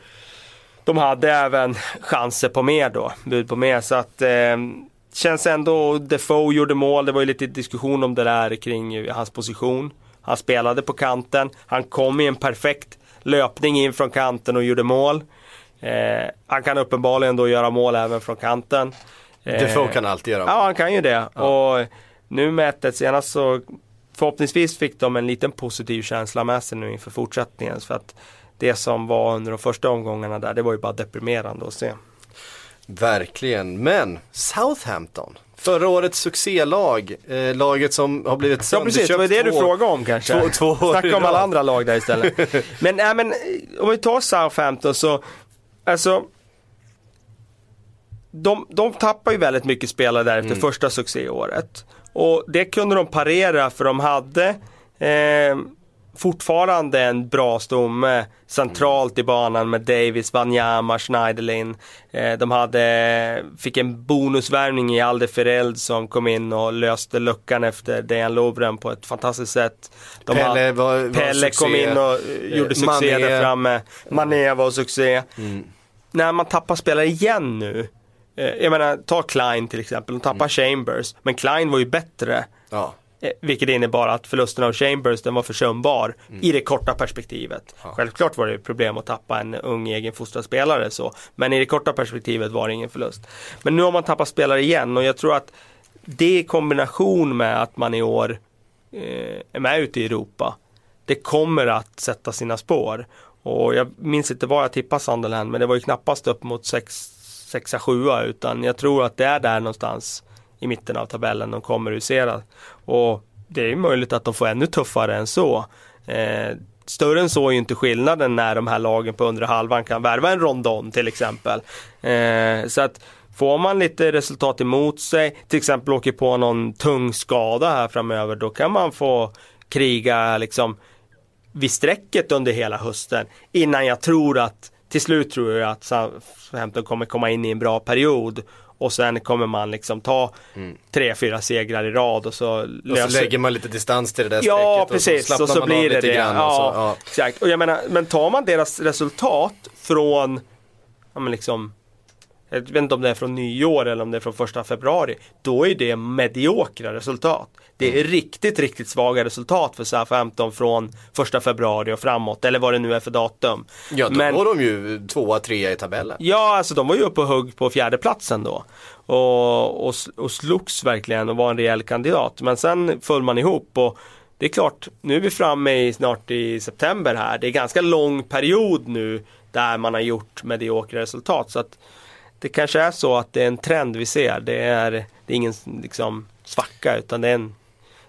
de hade även chanser på mer då, bud på mer. Så att eh, känns ändå, Defoe gjorde mål. Det var ju lite diskussion om det där kring hans position. Han spelade på kanten. Han kom i en perfekt löpning in från kanten och gjorde mål. Eh, han kan uppenbarligen då göra mål även från kanten. Eh, Defoe kan alltid göra Ja, han kan ju det. Och nu med 1 senast så förhoppningsvis fick de en liten positiv känsla med sig nu inför fortsättningen. För att det som var under de första omgångarna där, det var ju bara deprimerande att se. Verkligen, men Southampton. Förra årets succélag, eh, laget som har blivit Ja precis, det var det du frågade om kanske. två- två år Snacka om alla andra lag där istället. men, nej, men om vi tar Southampton så, alltså de, de tappar ju väldigt mycket spelare där efter första succéåret. Och det kunde de parera för de hade eh, fortfarande en bra stomme centralt i banan med Davis, Wanyama, Schneiderlin. Eh, de hade, fick en bonusvärvning i Alde Fereld som kom in och löste luckan efter Dejan Lovren på ett fantastiskt sätt. De Pelle hade- var- var Pelle kom in och eh, gjorde Eh, succé Mané. där framme. Mané var succé. När man tappar spelare igen nu. Jag menar, ta Klein till exempel. De tappar Chambers. Men Klein var ju bättre. Ja, Vilket innebar att förlusten av Chambers den var försumbar i det korta perspektivet. Självklart var det ett problem att tappa en ung egenfostrad spelare så. Men i det korta perspektivet var det ingen förlust. Men nu har man tappat spelare igen och jag tror att det i kombination med att man i år eh, är med ute i Europa. Det kommer att sätta sina spår. Och jag minns inte var jag tippade Sunderland men det var ju knappast upp mot 6-7 utan jag tror att det är där någonstans i mitten av tabellen de kommer husera. Och det är ju möjligt att de får ännu tuffare än så. Eh, större än så är ju inte skillnaden när de här lagen på undre halvan kan värva en Rondon till exempel. Eh, så att får man lite resultat emot sig, till exempel åker på någon tung skada här framöver, då kan man få kriga liksom vid strecket under hela hösten innan jag tror att till slut tror jag att Southampton kommer komma in i en bra period och sen kommer man liksom ta tre, fyra segrar i rad och så och så lägger man lite distans till det där Ja, strecket precis. och så Och slappnar så man blir av det lite det. grann. och Ja, så, ja. exakt. Och jag menar, men tar man deras resultat från, ja men liksom, jag vet inte om det är från nyår eller om det är från första februari. Då är det mediokra resultat. Det Mm. är riktigt, riktigt svaga resultat för Southampton från första februari och framåt. Eller vad det nu är för datum. Ja, då Men- går de ju tvåa, trea i tabellen. Ja, alltså de var ju uppe och hugg på fjärdeplatsen då. Och, och, och slogs verkligen och var en rejäl kandidat. Men sen föll man ihop och det är klart, nu är vi framme i, snart i september här. Det är ganska lång period nu där man har gjort mediokra resultat. Så att det kanske är så att det är en trend vi ser. Det är, det är ingen liksom svacka utan det är en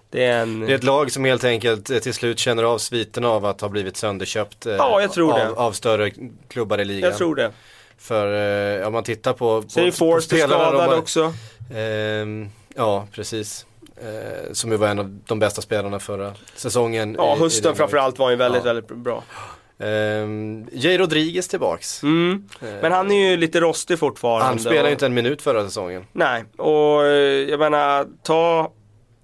det är en... Det är ett lag som helt enkelt eh, till slut känner av sviterna av att ha blivit sönderköpt eh, Ja, jag tror det. av, av större klubbar i ligan. jag tror det. För eh, om man tittar på, på, Sen är på spelarna skadad har- också. Ehm, ja, precis. Eh, som ju var en av de bästa spelarna förra säsongen. Ja, i- hösten framförallt var ju väldigt, Ja. väldigt bra. Um, Jay Rodriguez tillbaks. Mm. Men han är ju lite rostig fortfarande. Han spelade ju inte en minut förra säsongen. Nej, och eh, jag menar ta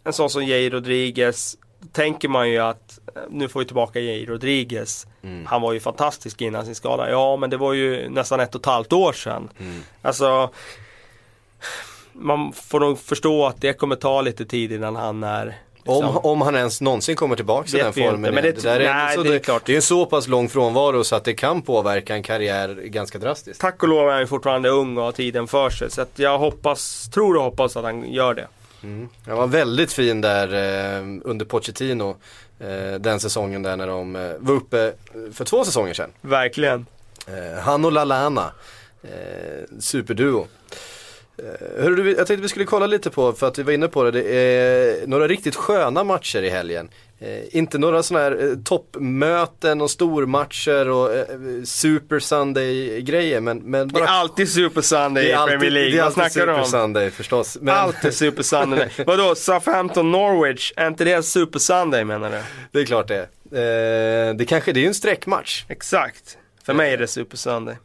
en sån som Jay Rodriguez. Tänker man ju att eh, nu får vi tillbaka Jay Rodriguez. Han var ju fantastisk innan sin skada. Ja, men det var ju nästan ett och ett halvt år sedan. Alltså man får nog förstå att det kommer ta lite tid innan han är liksom- om han ens någonsin kommer tillbaka i den formen. inte, men det- där nej, så det är klart. det är en så pass lång frånvaro så att det kan påverka en karriär ganska drastiskt. Tack och lov är han ju fortfarande ung och har tiden för sig. Så jag hoppas, tror och hoppas att han gör det. Han var väldigt fin där eh, under Pochettino. Eh, den säsongen där när de eh, var uppe eh, för två säsonger sedan. Verkligen. Eh, han och Lalana. Eh, superduo. Eh, hörru, jag tänkte vi skulle kolla lite på, för att vi var inne på det, det är några riktigt sköna matcher i helgen. Eh, inte några sådana här eh, toppmöten och stormatcher och Super Sunday-grejer men, men Det är alltid Super Sunday är i alltid, Premier League. det är alltid Super? Sunday förstås. Men Allt är Super Sunday. Vadå, Southampton Norwich, är inte det Super Sunday menar du? det är klart det. Eh, det kanske, det är ju en sträckmatch. Exakt. För mig är det Super Sunday.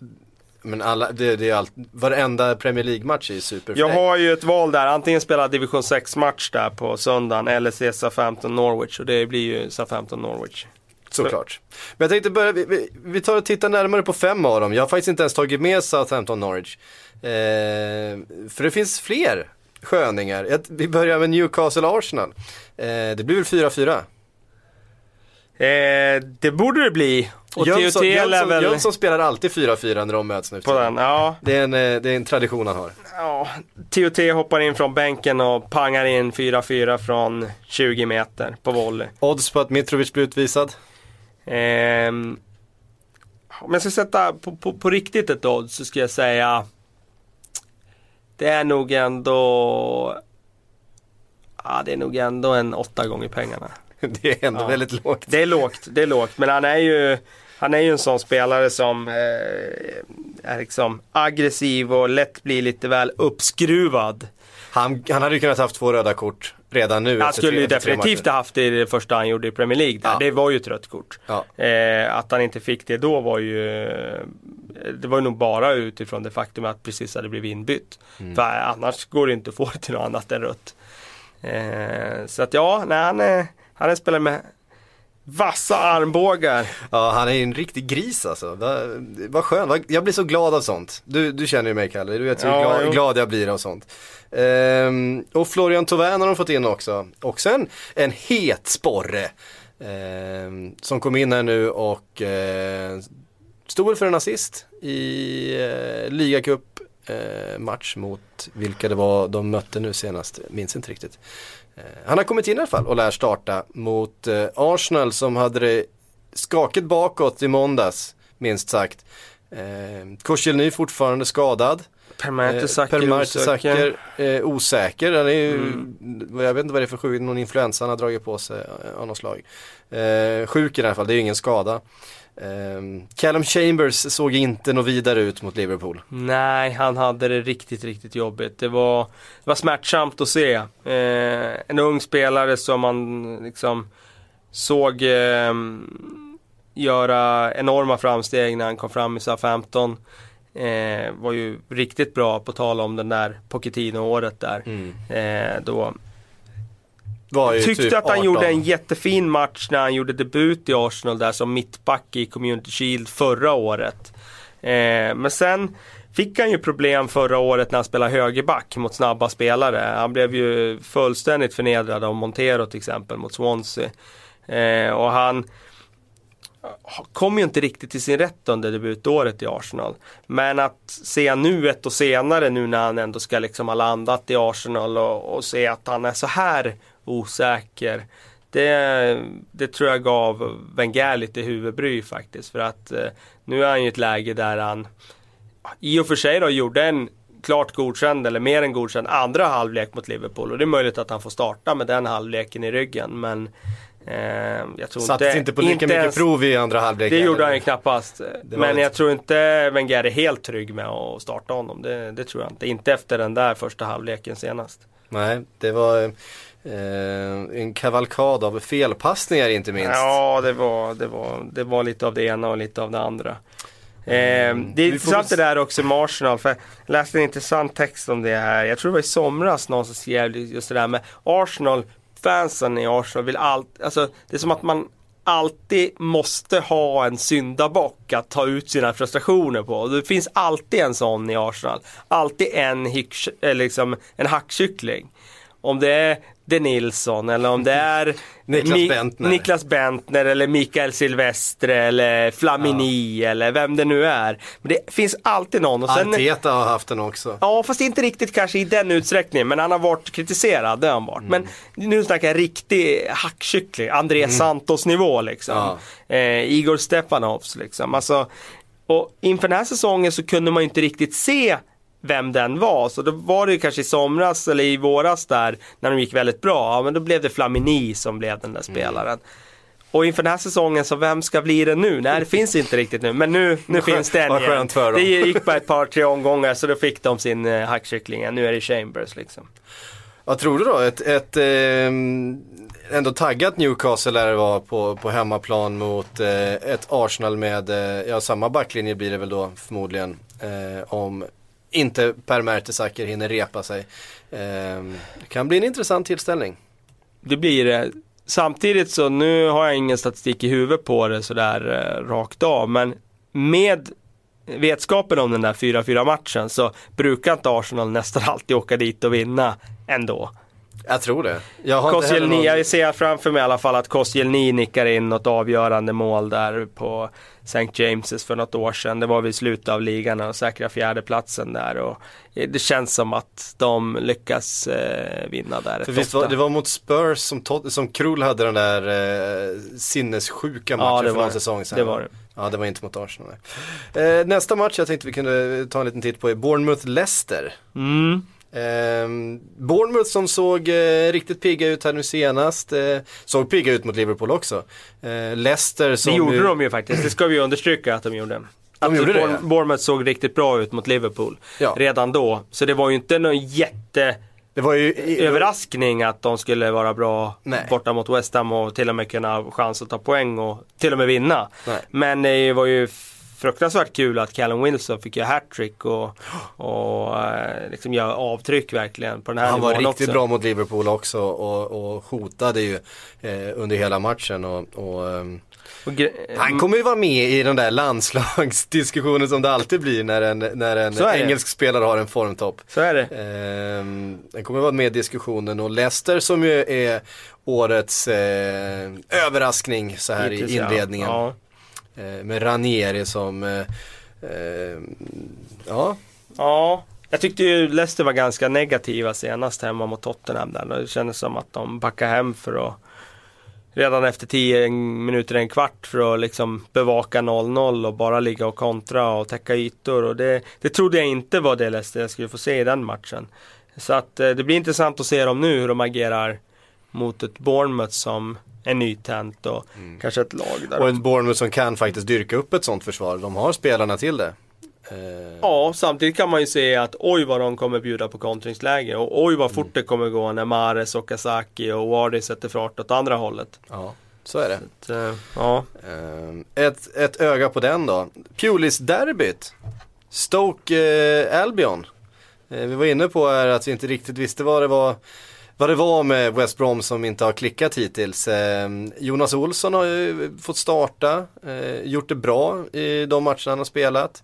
Men alla, det, det är allt, varenda Premier League-match är super Jag har ju ett val där, antingen spela division 6-match där på söndagen eller se Southampton Norwich och det blir ju Southampton Norwich. Såklart. Men jag tänkte börja, vi, vi, vi tar och tittar närmare på fem av dem. Jag har faktiskt inte ens tagit med Southampton Norwich. Eh, för det finns fler sköningar. Jag, vi börjar med Newcastle Arsenal. Eh, det blir väl 4-4? Eh, det borde det bli Och Jönsson, Jönsson, väl Jönsson spelar alltid 4-4 när de möts nu på den. Ja, Det är, en, eh, det är en tradition han har. ja. TOT hoppar in från bänken och pangar in 4-4 från 20 meter på volley. Odds på att Mitrovic blir utvisad? Ehm, om jag ska sätta på, på, på riktigt ett odds så ska jag säga Det är nog ändå Ja det är nog ändå en åtta gånger pengarna. Det är ändå Ja. väldigt lågt. Det är lågt, det är lågt. Men han är ju Han är ju en sån spelare som eh, är liksom aggressiv och lätt blir lite väl uppskruvad. Han, han hade ju kunnat haft två röda kort redan nu. Han skulle ju definitivt ha haft det det första han gjorde i Premier League. Ja. Det var ju ett rött kort. Ja. Eh, att han inte fick det då var ju Det var ju nog bara utifrån det faktum att precis hade blivit inbytt. Mm. För annars går det inte att få det till något annat än rött. Eh, så att ja, nej, han är, han är spelare med vassa armbågar. Ja, han är ju en riktig gris alltså. Vad skönt, jag blir så glad av sånt. Du, du känner ju mig Kalle, du vet hur Ja, glad, glad jag blir av sånt. Ehm, och Florian Thauvin har de fått in också. Också en, en het sporre. ehm, som kom in här nu och eh, stod väl för en assist i eh, ligacup eh, match mot vilka det var de mötte nu senast, minns inte riktigt. Eh, han har kommit in i alla fall och lär starta mot eh, Arsenal som hade det skakigt bakåt i måndags, minst sagt. Eh, Koscielny fortfarande skadad. Per Mertesacker Per osäker. Mertesacker eh, osäker. Han är ju, Mm. jag vet inte vad det är för sjuk, någon influensa han har dragit på sig av något slag. Eh, sjuk i alla fall, det är ju ingen skada. Eh, Callum Chambers såg inte något vidare ut mot Liverpool. Nej, han hade det riktigt, riktigt jobbigt. Det var, det var smärtsamt att se. Eh, en ung spelare som man liksom såg eh, göra enorma framsteg när han kom fram i SA-15. Eh, var ju riktigt bra på tal om den där Pochettino-året där. Eh, då Tyckte typ att han 18. gjorde en jättefin match när han gjorde debut i Arsenal där som mittback i Community Shield förra året. Eh, men sen fick han ju problem förra året när han spelade högerback mot snabba spelare. Han blev ju fullständigt förnedrad av Montero till exempel mot Swansea. Eh, och han kom ju inte riktigt till sin rätt under debutåret i Arsenal. Men att se nu ett år senare nu när han ändå ska liksom ha landat i Arsenal och, och se att han är så här osäker. Det, det tror jag gav Wenger lite huvudbry faktiskt. För att eh, nu är han i ett läge där han i och för sig då gjorde en klart godkänd eller mer än godkänd andra halvlek mot Liverpool. Och det är möjligt att han får starta med den halvleken i ryggen. Men eh, jag tror Sattes inte, inte på lika mycket ens- prov i andra halvlek. det gjorde han ju knappast. Men det. jag tror inte Wenger är helt trygg med att starta honom. Det, det tror jag inte. Inte efter den där första halvleken senast. Nej, det var en kavalkad av felpassningar inte minst. Ja, det var, det, var, det var lite av det ena och lite av det andra. Eh, det är Mm. Vi får intressant det där också med Arsenal. För jag läste en intressant text om det här. Jag tror det var i somras någon som skrev just det där med Arsenal. Fansen i Arsenal vill allt, alltså det är som att man alltid måste ha en syndabock att ta ut sina frustrationer på. Det finns alltid en sån i Arsenal. Alltid en, hyck, eh, liksom, en hackkyckling. Om det är De Nilsson eller om det är Niklas Mi- Bentner. Niklas Bentner eller Mikael Silvestre eller Flamini eller vem det nu är. Men det finns alltid någon. Och sen, Arteta har haft den också. Ja, fast inte riktigt kanske i den utsträckningen. Men han har varit kritiserad, det har han varit. Men nu snackar jag riktig hackkyckling. André Santos nivå liksom. Eh, Igor Stepanovs liksom. Alltså, och inför den här säsongen så kunde man ju inte riktigt se vem den var. Så då var det ju kanske i somras eller i våras där när de gick väldigt bra. Ja, men då blev det Flamini som blev den där spelaren. Och inför den här säsongen så vem ska bli det nu? Nej det finns inte riktigt nu. Men nu, nu finns den igen. Det gick bara ett par tre omgångar så då fick de sin eh, hackkyckling. Nu är det Chambers liksom. Vad tror du då? Ett, ett eh, ändå taggat Newcastle lär det vara på, på hemmaplan mot eh, ett Arsenal med, eh, ja samma backlinje blir det väl då förmodligen. Eh, om inte Per Mertesacker hinner repa sig. Eh, det kan bli en intressant tillställning. Det blir det. Samtidigt så nu har jag ingen statistik i huvudet på det sådär eh, rakt av. Men med vetskapen om den där 4-4 matchen så brukar inte Arsenal nästan alltid åka dit och vinna ändå. Jag tror det. Jag Koscielny, någon... jag ser framför mig i alla fall att Koscielny nickar in något avgörande mål där på St. James's för något år sedan. Det var vid slutet av ligan och säkra fjärdeplatsen där. Och det känns som att de lyckas eh, vinna där För visst var, det var mot Spurs som, som Krull hade den där eh, sinnessjuka matchen Ja, det för någon det. säsong sedan. Det var det. Ja, det var inte mot Arsenal. Eh, nästa match jag tänkte vi kunde ta en liten titt på är Bournemouth-Leicester. Mm. Eh, Bournemouth som såg eh, riktigt pigga ut här nu senast. Eh, såg pigga ut mot Liverpool också. Eh, Leicester som Det gjorde ju, de ju faktiskt, det ska vi understryka att de gjorde. Att gjorde det, ja. Bournemouth såg riktigt bra ut mot Liverpool Ja. redan då. Så det var ju inte någon jätte Det var ju överraskning att de skulle vara bra Nej. borta mot West Ham och till och med kunna ha chans att ta poäng och till och med vinna. Nej. Men det var ju fruktansvärt kul att Callum Wilson fick göra hattrick och, och eh, liksom göra avtryck verkligen på den här Han var riktigt också. bra mot Liverpool också och, och hotade ju eh, under hela matchen. Och, och, ehm, han kommer ju vara med i den där landslagsdiskussionen som det alltid blir när en, när en är det. engelsk spelare har en formtopp. Så är det. Ehm, den kommer vara med i diskussionen och Leicester som ju är årets eh, överraskning så här Hittills, i inledningen. Ja. Eh, med Ranieri som, eh, eh, ja, Ja, jag tyckte ju Leicester var ganska negativa senast hemma mot Tottenham där. Det kändes som att de backade hem för att redan efter 10 minuter, en kvart för att liksom bevaka 0-0 och bara ligga och kontra och täcka ytor. Och det, det trodde jag inte var det Leicester jag skulle få se i den matchen. Så att eh, det blir intressant att se dem nu hur de agerar mot ett Bournemouth som är nytänt och kanske ett lag där och ett Bournemouth som kan faktiskt dyrka upp ett sånt försvar. De har spelarna till det. Eh, Ja, samtidigt kan man ju se att oj vad de kommer bjuda på kontringsläge och oj vad fort Mm. det kommer gå när Mares, Okazaki och Wardy sätter fart åt andra hållet. ja, så är det. Så, eh, ja, Eh, ett, ett öga på den då. Pulis-derbyt. Stoke Albion. Eh, vi var inne på här att vi inte riktigt visste vad det var vad det var med West Brom som inte har klickat hittills. Ehm, Jonas Olsson har ju fått starta, eh, gjort det bra i de matcherna han har spelat.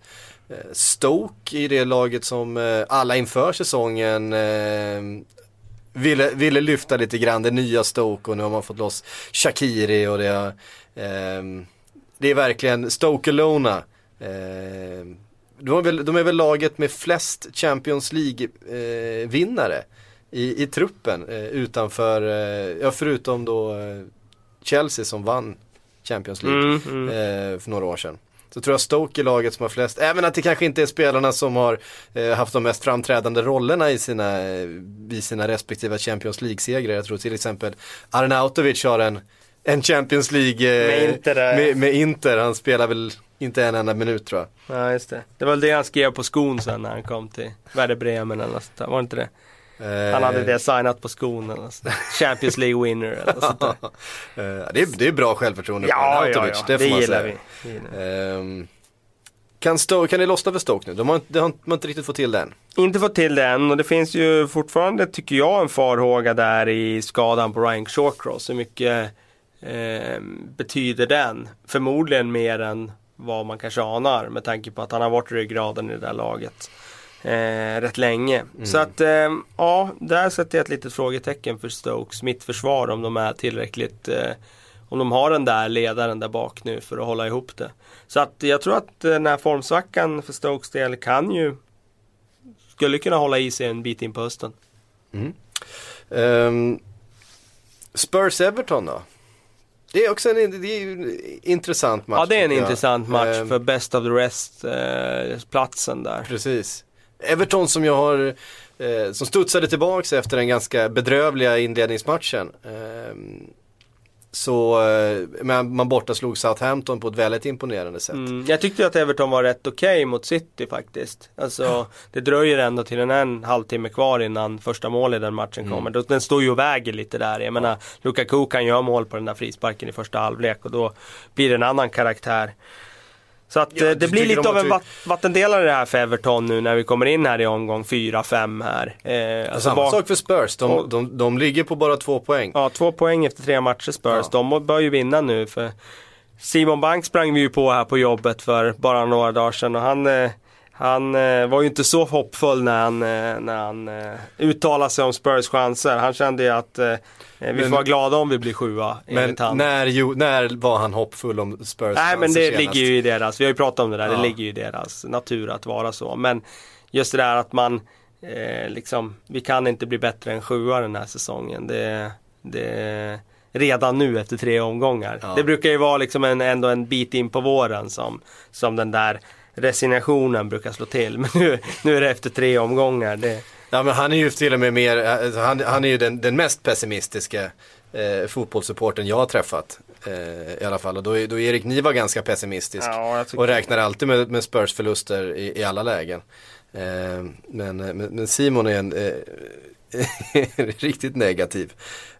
Eh, Stoke i det laget som eh, alla inför säsongen ehm, ville, ville lyfta lite grann, det nya Stoke och nu har man fått loss Shakiri och det har, det är verkligen Stoke Alona. De, är väl, de är väl laget med flest Champions League-vinnare i, i truppen eh, utanför, eh, ja förutom då eh, Chelsea som vann Champions League mm, mm. för några år sedan. Så tror jag Stoke är laget som har flest, även att det kanske inte är spelarna som har eh, haft de mest framträdande rollerna i sina, i sina respektive Champions League-segrar. Jag tror till exempel Arnautovic har en, en Champions League eh, Med Inter med, med Inter. Han spelar väl inte en enda minut tror jag. ja, just det. Det var väl det han skrev på skon sen när han kom till Werder Bremen eller något sånt. Var det inte det? Han hade det signat på skon. Champions League winner eller sånt där. Eh, det, är, det är bra självförtroende på Ja, ja, Arnautovic, ja. det Det, får man gillar säga. vi. Det gillar. Ehm, kan, Stoke, kan det lossna för Stoke nu? De har, inte- det har man inte riktigt fått till det än. Inte fått till det än och det finns ju fortfarande, tycker jag, en farhåga där i skadan på Ryan Shawcross. Hur mycket eh, betyder den? Förmodligen mer än vad man kanske anar med tanke på att han har varit ryggraden i det där laget eh, rätt länge. Så att, eh, ja, där sätter jag ett litet frågetecken för Stokes mittförsvar om de är tillräckligt eh, om de har den där ledaren där bak nu för att hålla ihop det. Så att jag tror att den här formsvackan för Stokes del kan ju skulle kunna hålla i sig en bit in på hösten. Um, Spurs-Everton då? Det är också en, det är en intressant match. ja, det är en intressant match Ehm, för Best of the Rest eh, där. Precis. Everton som jag har, eh, som studsade tillbaks efter den ganska bedrövliga inledningsmatchen. Ehm, så, eh, man borta slog Southampton på ett väldigt imponerande sätt. Mm, jag tyckte att Everton var rätt okej mot City faktiskt. Alltså, det dröjer ändå till en, en halvtimme kvar innan första målet i den matchen Mm. kommer. Den står ju och väger lite där. Jag menar, Lukaku kan göra mål på den där frisparken i första halvlek och då blir det en annan karaktär. Så att Ja, eh, det blir lite av en vatt- vattendelare det här för Everton nu när vi kommer in här i omgång 4-5 här. Eh, alltså Samma sak för Spurs, de, Och- de, de ligger på bara två poäng. Ja, två poäng efter tre matcher Spurs. Ja. De bör ju vinna nu för Simon Bank sprang vi ju på här på jobbet för bara några dagar sedan och han, eh, Han eh, var ju inte så hoppfull när han, eh, när han eh, uttalade sig om Spurs chanser. Han kände ju att eh, vi Men- får vara glada om vi blir sjua. Men han. när, jo, när var han hoppfull om Spurs Nej men det senast? ligger ju i deras, vi har ju pratat om det där, Ja. det ligger ju i deras natur att vara så. Men just det där att man eh, liksom, vi kan inte bli bättre än sjua den här säsongen. Det, det redan nu efter tre omgångar. Ja. Det brukar ju vara liksom en, ändå en bit in på våren som, som den där resignationen brukar slå till. Men nu, nu är det efter tre omgångar. Det, Ja men han är ju till och med mer, alltså, han, han är ju den, den mest pessimistiska eh, fotbollssupporten jag har träffat. Eh, I alla fall och då är, då är Erik Niva ganska pessimistisk. Ja, och räknar alltid med, med Spurs förluster i, i alla lägen. Eh, men, men, men Simon är en eh, riktigt negativ.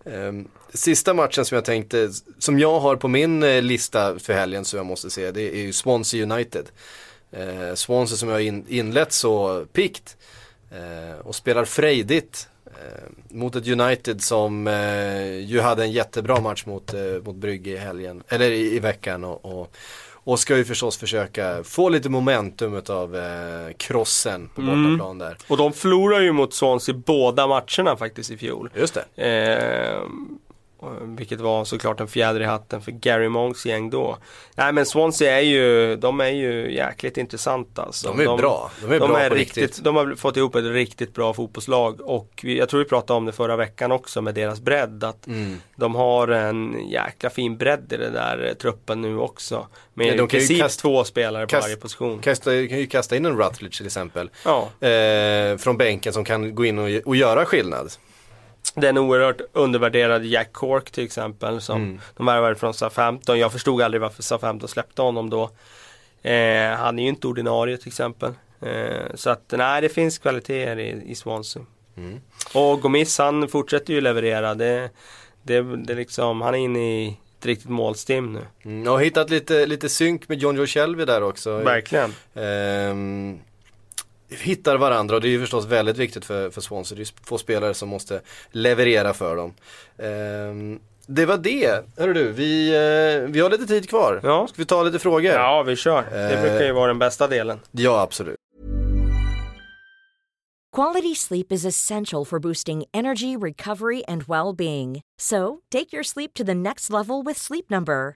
Eh, sista matchen som jag tänkte, som jag har på min eh, lista för helgen som jag måste se, det är ju Swansea United. Eh, Swansea som jag har in, inlett så pikt eh, och spelar frejdigt eh, mot ett United som eh, ju hade en jättebra match mot, eh, mot Brygge i helgen, eller i, i veckan och, och, och ska ju förstås försöka få lite momentum av eh, krossen på Mm. bortaplan där. och de förlorar ju mot Swansea båda matcherna faktiskt i fjol. Just det. Eh, vilket var såklart en fjäder i hatten för Gary Monks gäng då. Nej men Swansea är ju, de är ju jäkligt intressanta. Alltså. De är bra. De är de bra är riktigt, riktigt. De har fått ihop ett riktigt bra fotbollslag och vi, jag tror vi pratade om det förra veckan också med deras bredd. Att Mm. de har en jäkla fin bredd i den där eh, truppen nu också. Med Ja, de kan ju princip kast- två spelare på kast- varje position. Kasta, kan ju kasta in en Rutledge till exempel. Ja. Eh, från bänken som kan gå in och, och göra skillnad. Den oerhört undervärderade Jack Cork till exempel som Mm. de värvade från Southampton. Jag förstod aldrig varför Southampton släppte honom då. Eh, han är ju inte ordinarie till exempel. Eh, så att nej, det finns kvaliteter i, i Swansea. Mm. Och Gomis han fortsätter ju leverera. Det, det, det liksom, han är inne i ett riktigt målstim nu. Mm, har hittat lite, lite synk med John Joe Shelby där också. Verkligen. Ehm, hittar varandra och det är ju förstås väldigt viktigt för, för Swansea. Det är två spelare som måste leverera för dem. Ehm, det var det. Hörru du, vi, eh, vi har lite tid kvar. Ja. Ska vi ta lite frågor? Ja, vi kör. Det Eh. brukar ju vara den bästa delen. Ja, absolut. Quality sleep is essential for boosting energy, recovery, and well being. So, take your sleep to the next level with Sleep Number.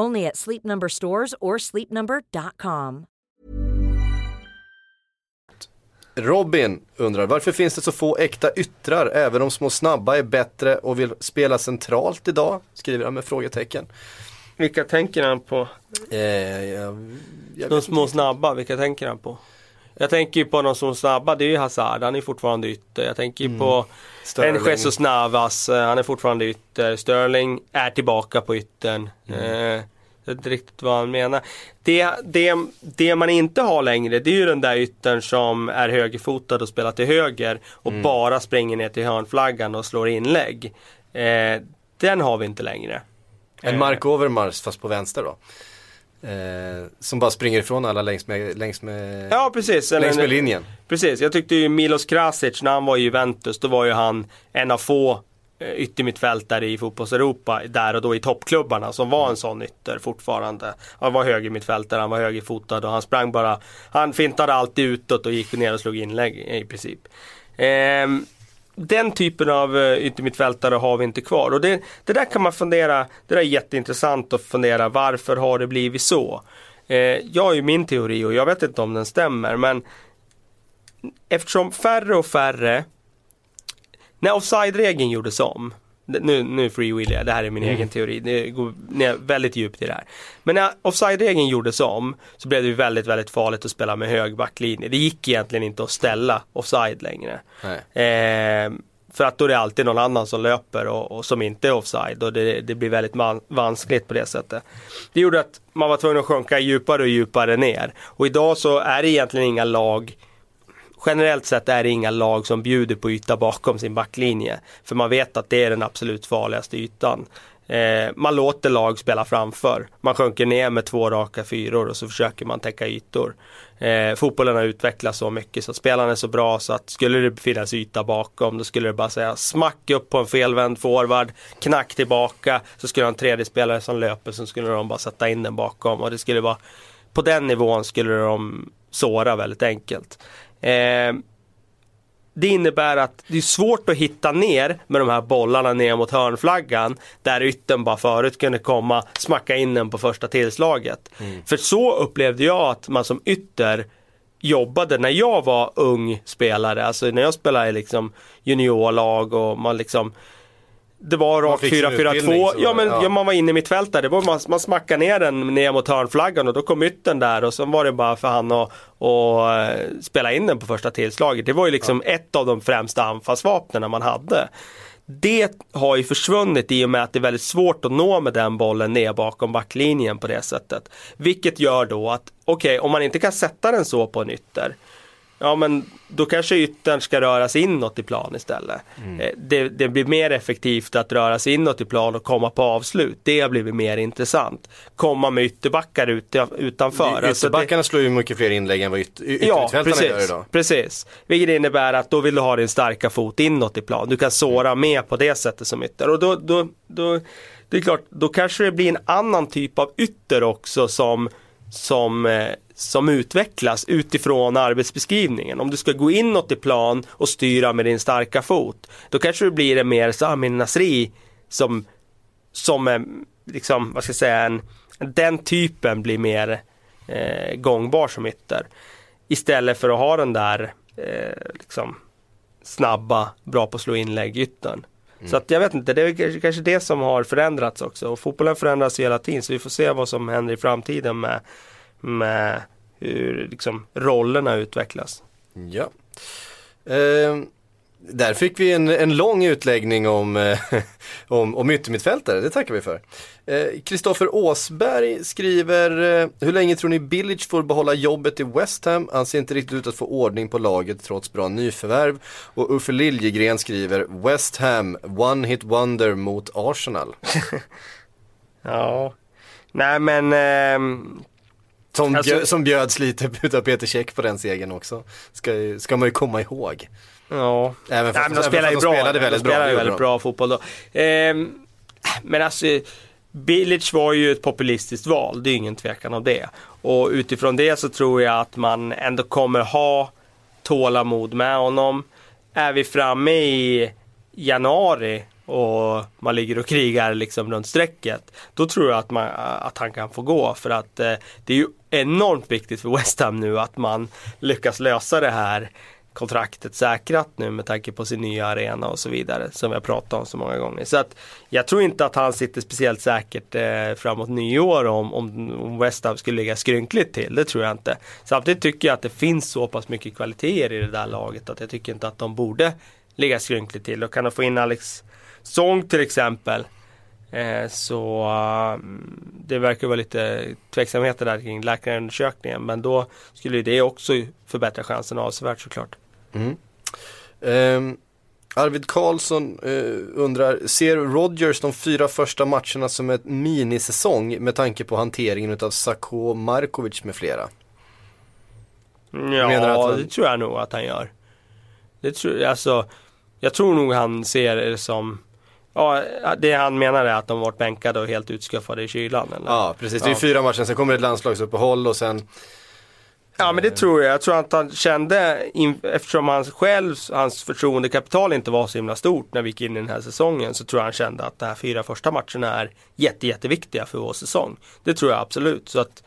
Only at Sleep Number stores or sleepnumber.com. Robin undrar, varför finns det så få äkta yttrar även om små snabba är bättre och vill spela centralt idag? Skriver han med frågetecken. Vilka tänker han på? Eh, jag, jag De små inte. snabba, vilka tänker han på? Jag tänker ju på de små snabba, det är ju Hazard, han är fortfarande ytter. Jag tänker ju på Mm. Sterling. en Jesus Navas, eh, han är fortfarande ytter. Sterling är tillbaka på yttern. Mm. Eh, jag vet inte riktigt vad han menar. Det, det, det man inte har längre, det är ju den där yttern som är högerfotad och spelar till höger och Mm. bara springer ner till hörnflaggan och slår inlägg. Eh, den har vi inte längre. En Mark Overmars fast på vänster då. Eh, som bara springer ifrån alla längs med, längs med, Ja precis. längs med linjen. Precis, jag tyckte ju Milos Krasic när han var i Juventus, då var ju han en av få eh, yttermittfältare i fotbolls-Europa där och då i toppklubbarna som var en sån ytter fortfarande. Han var högermittfältare, han var högerfotad och han sprang bara, han fintade alltid utåt och gick ner och slog inlägg i princip. Ehm, den typen av eh, yttermittfältare har vi inte kvar och det, det där kan man fundera, det där är jätteintressant att fundera varför har det blivit så? Eh, jag har ju min teori och jag vet inte om den stämmer men eftersom färre och färre när offside-regeln gjordes om nu, nu freewheelar jag, det här är min egen teori, det går ner väldigt djupt i det här. Men när offside-regeln gjordes om så blev det väldigt, väldigt farligt att spela med hög backlinje. Det gick egentligen inte att ställa offside längre. Eh, för att då är det alltid någon annan som löper och, och som inte är offside och det, det blir väldigt man, vanskligt på det sättet. Det gjorde att man var tvungen att sjunka djupare och djupare ner. Och idag så är det egentligen inga lag generellt sett är det inga lag som bjuder på yta bakom sin backlinje. För man vet att det är den absolut farligaste ytan. Eh, man låter lag spela framför. Man sjunker ner med två raka fyror och så försöker man täcka ytor. Eh, fotbollen har utvecklats så mycket så att spelarna är så bra så att skulle det finnas yta bakom då skulle det bara säga smack upp på en felvänd forward, knack tillbaka, så skulle ha en tredje spelare som löper så skulle de bara sätta in den bakom och det skulle vara på den nivån skulle de såra väldigt enkelt. Eh, det innebär att det är svårt att hitta ner med de här bollarna ner mot hörnflaggan där ytten bara förut kunde komma, smacka in den på första tillslaget. Mm. För så upplevde jag att man som ytter jobbade när jag var ung spelare, alltså när jag spelade i liksom juniorlag och man liksom det var rakt 4-4-2. Ja men ja. man var inne i mitt fält där. Det var, man, man smackade ner den ner mot hörnflaggan och då kom ytten där och så var det bara för han att och, eh, spela in den på första tillslaget. Det var ju liksom ja. ett av de främsta anfallsvapnen man hade. Det har ju försvunnit i och med att det är väldigt svårt att nå med den bollen ner bakom backlinjen på det sättet. Vilket gör då att, okej, okay, om man inte kan sätta den så på en ytter ja men då kanske yttern ska röras inåt i plan istället. Mm. Eh, det, det, blir mer effektivt att röra sig inåt i plan och komma på avslut. Det har blivit mer intressant. Komma med ytterbackar ut, utanför. Ytterbackarna alltså slår ju mycket fler inlägg än vad yt, ja, precis, gör idag. Precis, vilket innebär att då vill du ha din starka fot inåt i plan. Du kan såra mm. mer på det sättet som ytter. Och då, då, då, det är klart, då kanske det blir en annan typ av ytter också som, som eh, som utvecklas utifrån arbetsbeskrivningen. Om du ska gå inåt i plan och styra med din starka fot, då kanske det blir en mer Samin Nasri som, som är, liksom, vad ska jag säga, en, den typen blir mer eh, gångbar som ytter. Istället för att ha den där eh, liksom, snabba, bra på att slå inlägg yttern. Mm. Så att jag vet inte, det är kanske det som har förändrats också. Och fotbollen förändras hela tiden så vi får se vad som händer i framtiden med med hur liksom, rollerna utvecklas. Ja. Eh, där fick vi en, en lång utläggning om, eh, om, om yttermittfältare, det tackar vi för. Kristoffer eh, Åsberg skriver, eh, hur länge tror ni Billage får behålla jobbet i West Ham? Han ser inte riktigt ut att få ordning på laget trots bra nyförvärv. Och Uffe Liljegren skriver, West Ham, one hit wonder mot Arsenal. ja, nej men eh, som, alltså, bjöd, som bjöds lite utav Peter Käck på den segern också. Ska, ska man ju komma ihåg. Ja, även fast, Nej, men de spelar ju bra. Spelade väldigt de spelade bra, väldigt bra. bra fotboll då. Eh, men alltså, Bilic var ju ett populistiskt val, det är ingen tvekan om det. Och utifrån det så tror jag att man ändå kommer ha tålamod med honom. Är vi framme i januari och man ligger och krigar liksom runt strecket. Då tror jag att, man, att han kan få gå för att eh, det är ju enormt viktigt för West Ham nu att man lyckas lösa det här kontraktet säkrat nu med tanke på sin nya arena och så vidare som vi har pratat om så många gånger. Så att jag tror inte att han sitter speciellt säkert eh, framåt nyår om, om, West Ham skulle ligga skrynkligt till. Det tror jag inte. Samtidigt tycker jag att det finns så pass mycket kvaliteter i det där laget att jag tycker inte att de borde ligga skrynkligt till. Och kan de få in Alex Song till exempel eh, så um, det verkar vara lite tveksamheter där kring läkarundersökningen men då skulle det också förbättra chansen avsevärt såklart. Mm. Um. Arvid Karlsson uh, undrar, ser Rodgers de fyra första matcherna som ett minisäsong med tanke på hanteringen av Sako Markovic med flera? Ja, han... det tror jag nog att han gör. Det tror, alltså, jag tror nog han ser det som Ja, det han menar är att de varit bänkade och helt utskuffade i kylan. Eller? Ja, precis. Det är fyra matcher, sen kommer det ett landslagsuppehåll och sen Ja men det tror jag. Jag tror att han kände, eftersom hans själv, hans förtroendekapital inte var så himla stort när vi gick in i den här säsongen så tror jag han kände att de här fyra första matcherna är jätte, jätteviktiga för vår säsong. Det tror jag absolut. Så att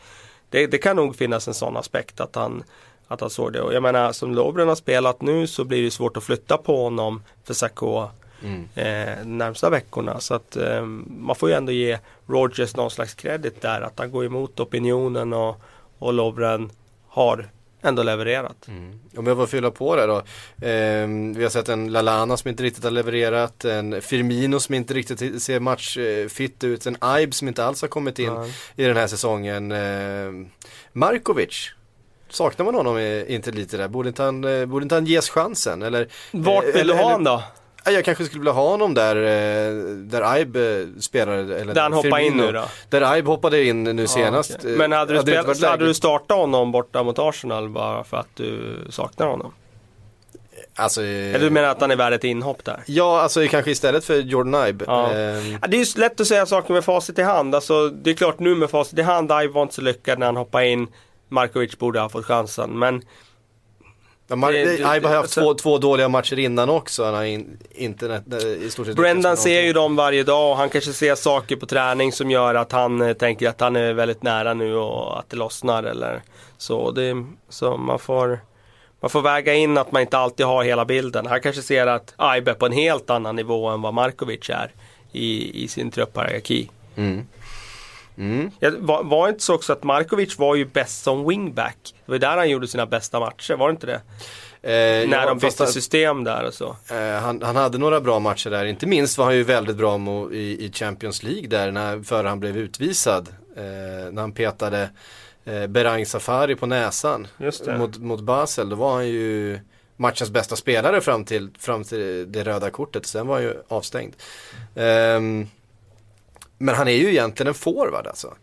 det, det kan nog finnas en sån aspekt att han, att han såg det. Och jag menar som Lovren har spelat nu så blir det svårt att flytta på honom för Sakå mm. eh, närmsta veckorna. Så att eh, man får ju ändå ge Rogers någon slags kredit där att han går emot opinionen och, och Lovren har ändå levererat. Mm. Om jag får fylla på det då. Eh, vi har sett en Lalana som inte riktigt har levererat, en Firmino som inte riktigt ser matchfit ut, en Ibe som inte alls har kommit in mm. i den här säsongen. Eh, Markovic saknar man honom inte lite där? Borde inte han, eh, borde inte han ges chansen? Eller, Vart eh, vill du eller- ha eller- honom då? Ja, Jag kanske skulle vilja ha honom där, eh, där Ibe eh, spelar. Eller Där han hoppar in nu då? Där Ibe hoppade in nu senast. okej. eh, Men hade du, det inte spelat, varit hade du startat honom borta mot Arsenal bara för att du saknar honom? Alltså, eh, Eller du menar att han är värd ett inhopp där? Ja, alltså kanske istället för Jordan Ibe. Ja. Ja, det är ju lätt att säga saker med facit i hand. Alltså, det är klart nu med facit i hand, Ive var inte så lyckad när han hoppade in. Markovic borde ha fått chansen. Men ja, Mar- det- Ibe har haft två, två dåliga matcher innan också. Han har in, inte eh, i stort sett Brendan ser ju dem varje dag och han kanske ser saker på träning som gör att han eh, tänker att han är väldigt nära nu och att det lossnar eller så. Det, så man får, man får väga in att man inte alltid har hela bilden. Han kanske ser att Aibe är på en helt annan nivå än vad Markovic är i, i sin trupphierarki. Mm. Mm. Var, var inte så också att Markovic var ju bäst som wingback? Det var där han gjorde sina bästa matcher, var det inte det? Eh, När ja, de bytte system där och så. Eh, han, han hade några bra matcher där, inte minst var han ju väldigt bra i, i Champions League där när, före han blev utvisad. Eh, när han petade eh, Berang Safari på näsan mot, mot Basel. Då var han ju matchens bästa spelare fram till, fram till det röda kortet. Sen var han ju avstängd. Ehm, men han är ju egentligen en forward alltså.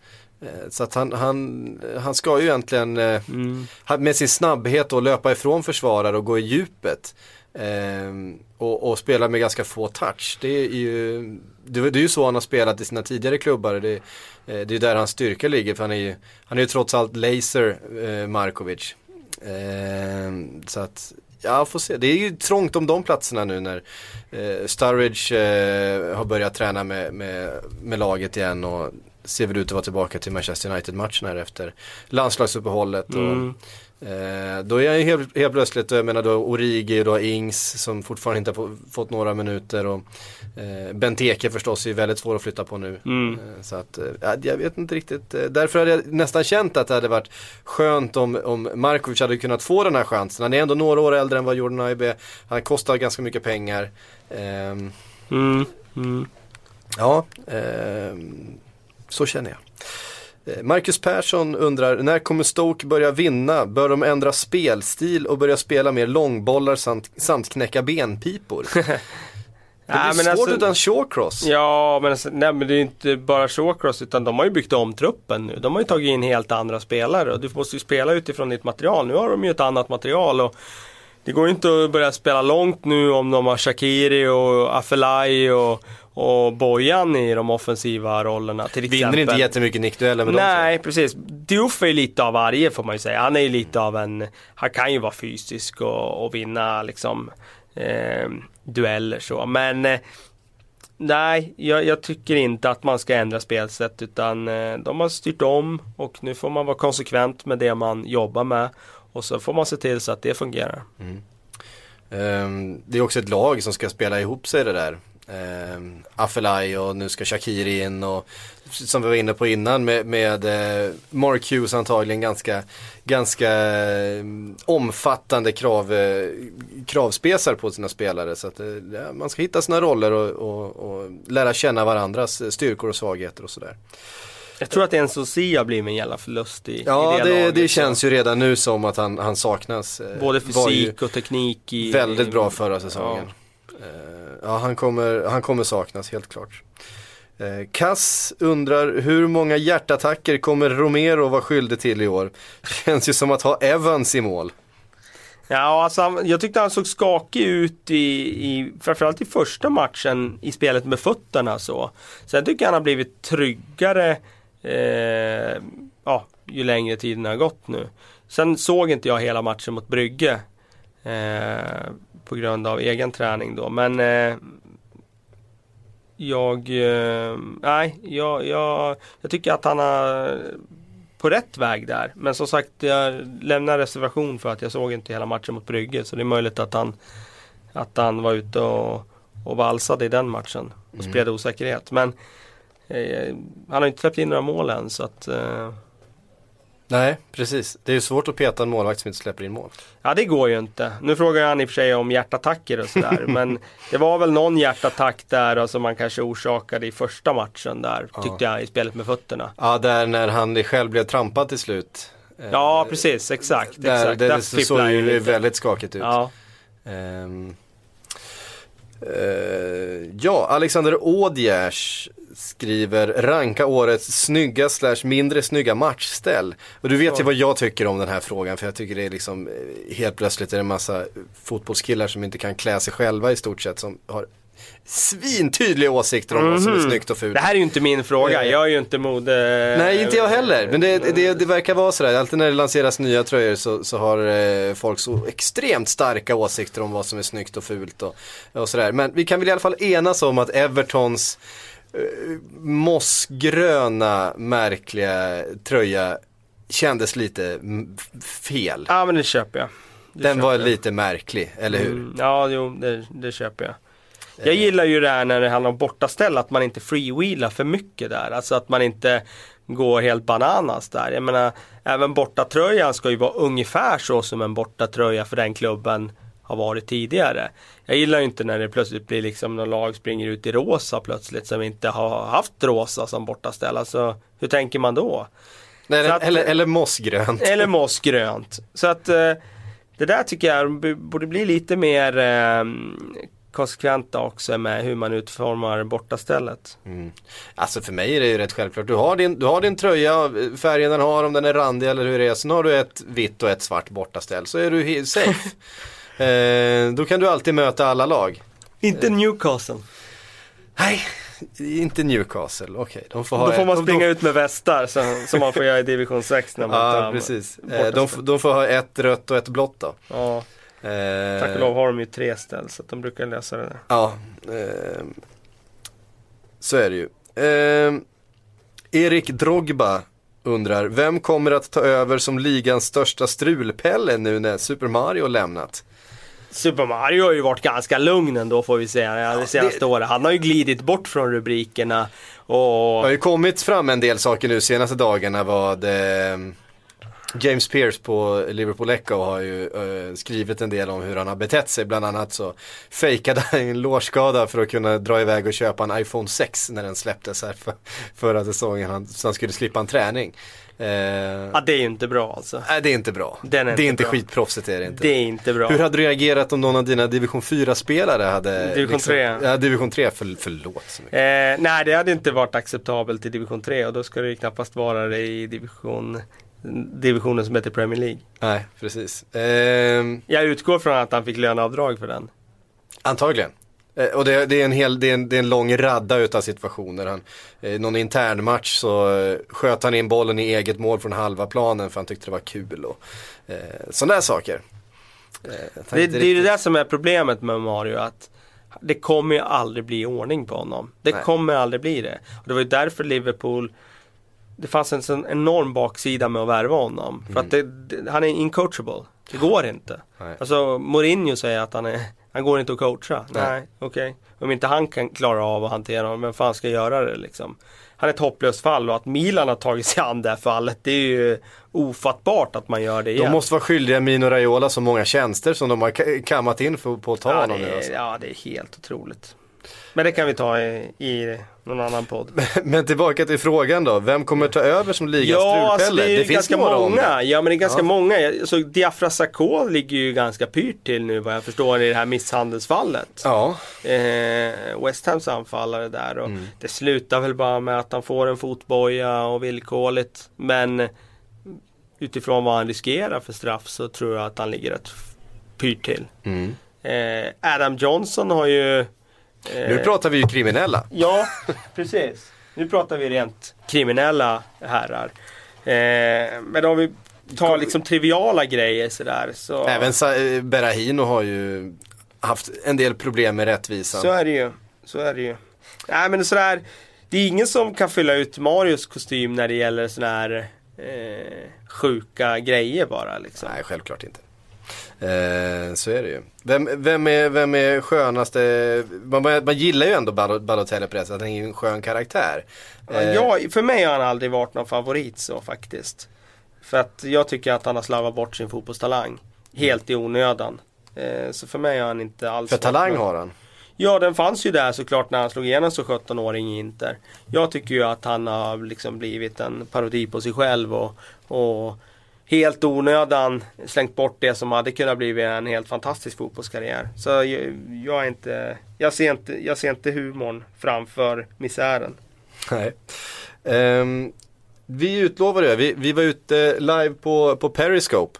Eh, Så att han, han, han ska ju egentligen eh, Mm. med sin snabbhet och löpa ifrån försvarare och gå i djupet. ehm, och, och spela med ganska få touch. Det är ju, det, det är ju så han har spelat i sina tidigare klubbar. Det, eh, det är där hans styrka ligger för han är ju, han är ju trots allt laser eh, Markovic. Ehm, så att, ja får se. Det är ju trångt om de platserna nu när eh, Sturridge eh, har börjat träna med, med, med laget igen och ser väl ut att vara tillbaka till Manchester United-matchen här efter landslagsuppehållet. Mm. Eh, då är jag ju helt, helt plötsligt, jag menar då Origi och då Ings som fortfarande inte har få, fått några minuter och eh, Benteke förstås är ju väldigt svår att flytta på nu. Mm. Eh, så att, eh, ja, jag vet inte riktigt, eh, därför hade jag nästan känt att det hade varit skönt om, om Markovic hade kunnat få den här chansen. Han är ändå några år äldre än vad Jordan Aibe, han kostar ganska mycket pengar. Ehm, Mm. Mm. Ja, ehm, så känner jag. Eh, Marcus Persson undrar, när kommer Stoke börja vinna? Bör de ändra spelstil och börja spela mer långbollar samt, samt knäcka benpipor? Det blir Ja, men svårt alltså- utan shawcross. Ja, men, alltså, nej, men det är inte bara Shawcross utan de har ju byggt om truppen nu. De har ju tagit in helt andra spelare och du måste ju spela utifrån ditt material. Nu har de ju ett annat material och det går ju inte att börja spela långt nu om de har Shakiri och Afelai och, och Bojan i de offensiva rollerna till Vinner exempel. inte jättemycket nickdueller med dem. Nej, precis. Diouf är ju lite av varje får man ju säga. Han är ju lite av en, han kan ju vara fysisk och, och vinna liksom eh, dueller så. Men eh, nej, jag, jag tycker inte att man ska ändra spelsätt utan eh, de har styrt om och nu får man vara konsekvent med det man jobbar med. Och så får man se till så att det fungerar. Mm. Ehm, det är också ett lag som ska spela ihop sig det där. Ehm, um, Afelai och nu ska Shakiri in och som vi var inne på innan med, med uh, Mark Hughes antagligen ganska, ganska eh, omfattande krav, eh, kravspesar på sina spelare. Så att uh, man ska hitta sina roller och, och, och lära känna varandras styrkor och svagheter och sådär. Jag tror att en Sosia blir en jävla förlust i, Ja, i det, det, laget, det så. känns ju redan nu som att han, han saknas. Eh, Både fysik och teknik. I, Väldigt bra förra säsongen. Eh, Ja, han kommer, han kommer saknas helt klart. Eh, Kass undrar hur många hjärtattacker kommer Romero vara skyldig till i år? Känns ju som att ha Evans i mål. Ja, alltså, han- jag tyckte han såg skakig ut i, i framförallt i första matchen i spelet med fötterna så. Sen tycker jag han har blivit tryggare eh, ja, ju längre tiden har gått nu. Sen såg inte jag hela matchen mot Brygge eh, på grund av egen träning då. Men eh, jag, eh, nej, jag, jag, jag tycker att han har på rätt väg där. Men som sagt, jag lämnar reservation för att jag såg inte hela matchen mot Brygge. Så det är möjligt att han, att han var ute och, och valsade i den matchen och spred osäkerhet. Men han har inte släppt in några mål än så att eh, Nej, precis. Det är ju svårt att peta en målvakt som inte släpper in mål. Ja det går ju inte. Nu frågar han i och för sig om hjärtattacker och sådär. men det var väl någon hjärtattack där som man kanske orsakade i första matchen där. Tyckte jag i spelet med fötterna. Ja, där när han själv blev trampad till slut. Ja, precis. Exakt. Där, exakt. det, Där det såg ju lite. väldigt skakigt ut. Ja. Ehm, eh, ja, Alexander Ådjärs skriver ranka årets snygga slash mindre snygga matchställ. Och du vet ju vad jag tycker om den här frågan för jag tycker det är liksom eh, helt plötsligt är det en massa fotbollskillar som inte kan klä sig själva i stort sett som har svintydliga åsikter om vad som är snyggt och fult. Mhm. Det här är ju inte min fråga. Eh, Jag är ju inte mode... Nej, inte jag heller. Men det, det, det verkar vara sådär. Alltid när det lanseras nya tröjor så, så har eh, folk så extremt starka åsikter om vad som är snyggt och fult och, och sådär. Men vi kan väl i alla fall enas om att Evertons mossgröna märkliga tröja kändes lite fel. Ja, men det köper jag. Det Den köper var jag. lite märklig, eller hur? Mm, ja, jo, det, det köper jag. Jag gillar ju det här när det handlar om bortaställ, att man inte freewheelar för mycket där. Alltså att man inte går helt bananas där. Jag menar, även bortatröjan ska ju vara ungefär så som en bortatröja för den klubben har varit tidigare. Jag gillar ju inte när det plötsligt blir liksom någon lag springer ut i rosa plötsligt som inte har haft rosa som bortaställ. Alltså, hur tänker man då? Nej, att- eller, eller mossgrönt. Eller mossgrönt. Så att eh, det där tycker jag borde bli lite mer eh, konsekventa också med hur man utformar bortastället. Alltså för mig är det ju rätt självklart. Du har din, du har din tröja, färgen den har, om den är randig eller hur det är. Sen har du ett vitt och ett svart bortaställ. Så är du safe. eh, då kan du alltid möta alla lag. Inte Newcastle. Nej, inte Newcastle. Okej, de får ha Då får man de- springa de, ut med västar som, som man får göra i division 6 när man Ja, tar precis. Eh, de, de får ha ett rött och ett blått då. Ja, Eh, tack och lov har de ju tre ställ så de brukar lösa det där. Ja, eh, så är det ju. Eh, Erik Drogba undrar, vem kommer att ta över som ligans största strulpelle nu när Super Mario lämnat? Super Mario har ju varit ganska lugn ändå får vi säga det senaste det- året. Han har ju glidit bort från rubrikerna och Det har ju kommit fram en del saker nu senaste dagarna vad eh, James Pierce på Liverpool Echo har ju eh, skrivit en del om hur han har betett sig. Bland annat så fejkade han en lårskada för att kunna dra iväg och köpa en iPhone 6 när den släpptes här för, förra säsongen. Han, så han skulle slippa en träning. Eh, ja, det är ju inte bra alltså. Nej, det är inte bra. Den är det är inte bra. skitproffsigt är det inte. Det är inte bra. Hur hade du reagerat om någon av dina division 4-spelare hade Division liksom, 3. Ja, division 3, för, förlåt så mycket. Eh, nej, det hade inte varit acceptabelt i division 3 och då ska det ju knappast vara det i division, divisionen som heter Premier League. Nej, precis. Ehm, Jag utgår från att han fick löneavdrag för den. Antagligen. Eh, Och det, det, är en hel, det, är en, det är en lång radda utav situationer. Han, eh, någon intern match så eh, sköt han in bollen i eget mål från halva planen för han tyckte det var kul och eh, sådana där saker. Eh, Det, det är ju riktigt- det där som är problemet med Mario att det kommer ju aldrig bli ordning på honom. Det Nej. kommer aldrig bli det. Och det var ju därför Liverpool Det fanns en sån enorm baksida med att värva honom. För att det, det, han är incoachable. Det går inte. Mm. Nej. Alltså Mourinho säger att han är Han går inte att coacha. Nej. Okej. Om inte han kan klara av att hantera honom, vem fan ska göra det liksom? Han är ett hopplöst fall och att Milan har tagit sig an det här fallet, det är ju ofattbart att man gör det igen. De måste vara skyldiga Mino Raiola så många tjänster som de har ka- kammat in för, på att ta ja, honom det nu alltså. ja, det är helt otroligt. Men det kan vi ta i, i någon annan podd. Men tillbaka till frågan då, vem kommer ta över som ligans Ja, alltså strulpelle? det är ju ganska några många. det. Ja, men det är ganska Ja. många. Alltså, Diafra Sakho ligger ju ganska pyrt till nu vad jag förstår i det här misshandelsfallet. Ja, Eh, West Hams anfallare där och Mm. det slutar väl bara med att han får en fotboja och villkorligt. Men utifrån vad han riskerar för straff så tror jag att han ligger rätt pyrt till. mm. Eh, Adam Johnson har ju nu pratar vi ju kriminella. Ja, precis. Nu pratar vi rent kriminella herrar. Eh, men om vi tar liksom triviala grejer sådär så, Även Sa- eh, Berahino har ju haft en del problem med rättvisan. så är det ju. Så är det ju. Nej men sådär, det är ingen som kan fylla ut Marios kostym när det gäller sådana här eh, sjuka grejer bara liksom. Nej, självklart inte. Eh, så är det ju. Vem, vem, är, vem är skönaste? Man, man gillar ju ändå Balo- Balotelli på det sättet, han är ju en skön karaktär. Eh, Ja, för mig har han aldrig varit någon favorit så faktiskt. För att jag tycker att han har slarvat bort sin fotbollstalang. Helt i onödan. Eh, så för mig har han inte alls för talang har han. Ja, den fanns ju där såklart när han slog igenom som 17-åring i Inter. Jag tycker ju att han har liksom blivit en parodi på sig själv och, och helt onödan slängt bort det som hade kunnat bli en helt fantastisk fotbollskarriär. Så jag, jag, är inte, jag, ser inte, jag ser inte humorn framför misären. Nej. Um, vi utlovade det, vi, vi var ute live på, på Periscope.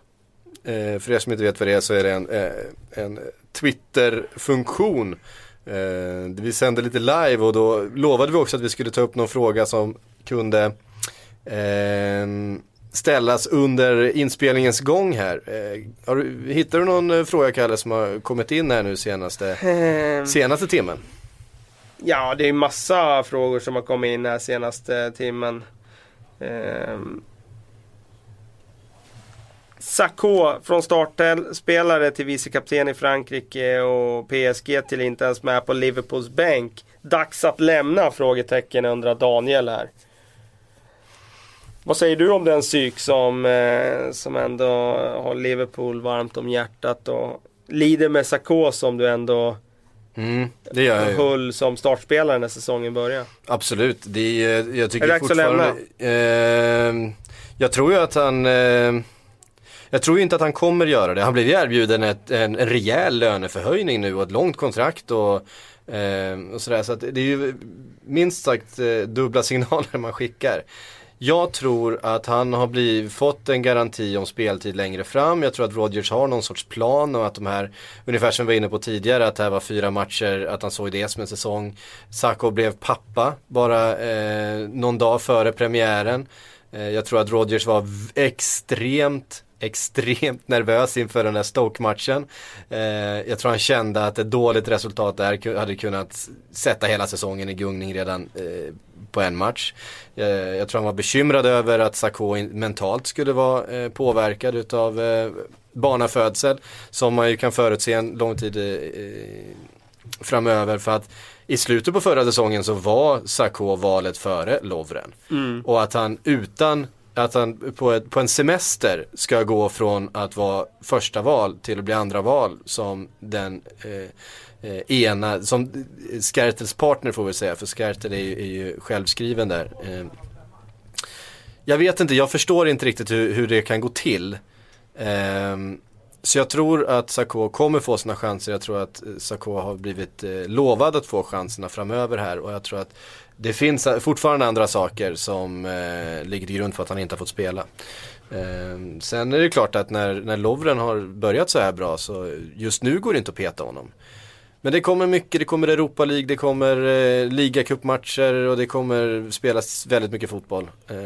Uh, för er som inte vet vad det är så är det en, uh, en Twitter-funktion. Uh, vi sände lite live och då lovade vi också att vi skulle ta upp någon fråga som kunde uh, ställas under inspelningens gång här. har du, hittar du någon fråga Kalle som har kommit in här nu senaste, Ehm. senaste timmen? Ja, det är massa frågor som har kommit in här senaste timmen. Ehm. Sakho från startspelare till vicekapten i Frankrike och PSG till inte ens med på Liverpools bänk. Dags att lämna? Frågetecken undrar Daniel här. Vad säger du om den psyk som, eh, som ändå har Liverpool varmt om hjärtat och lider med Sakho som du ändå Mm, det gör jag höll som startspelare när säsongen började. Absolut, det är, jag tycker Är det dags att fortfarande eh, Jag tror ju att han eh, Jag tror inte att han kommer göra det. Han blev ju erbjuden ett, en, en rejäl löneförhöjning nu och ett långt kontrakt och, eh, och sådär. Så det är ju minst sagt eh, dubbla signaler man skickar. Jag tror att han har blivit, fått en garanti om speltid längre fram. Jag tror att Rodgers har någon sorts plan och att de här, ungefär som vi var inne på tidigare, att det här var fyra matcher, att han såg det som en säsong. Sacco blev pappa bara eh, någon dag före premiären. Eh, jag tror att Rodgers var extremt extremt nervös inför den här Stoke-matchen. Eh, jag tror han kände att ett dåligt resultat där hade kunnat sätta hela säsongen i gungning redan eh, på en match. Eh, jag tror han var bekymrad över att Sakho mentalt skulle vara eh, påverkad utav eh, barnafödsel. Som man ju kan förutse en lång tid framöver för att i slutet på förra säsongen så var Sakho valet före Lovren. Och att han utan att han på, ett, på en semester ska gå från att vara första val till att bli andra val som den eh, eh, ena, som eh, Skertels partner får vi säga, för Skertel är ju, är ju självskriven där. Eh, jag vet inte, jag förstår inte riktigt hur, hur det kan gå till. Eh, så jag tror att Sakho kommer få sina chanser. Jag tror att eh, har blivit eh, lovad att få chanserna framöver här. Och jag tror att det finns fortfarande andra saker som eh, ligger till grund för att han inte har fått spela. Eh, sen är det klart att när, när Lovren har börjat så här bra så just nu går det inte att peta honom. Men det kommer mycket, det kommer Europa League, det kommer eh, ligacupmatcher och det kommer spelas väldigt mycket fotboll. Eh,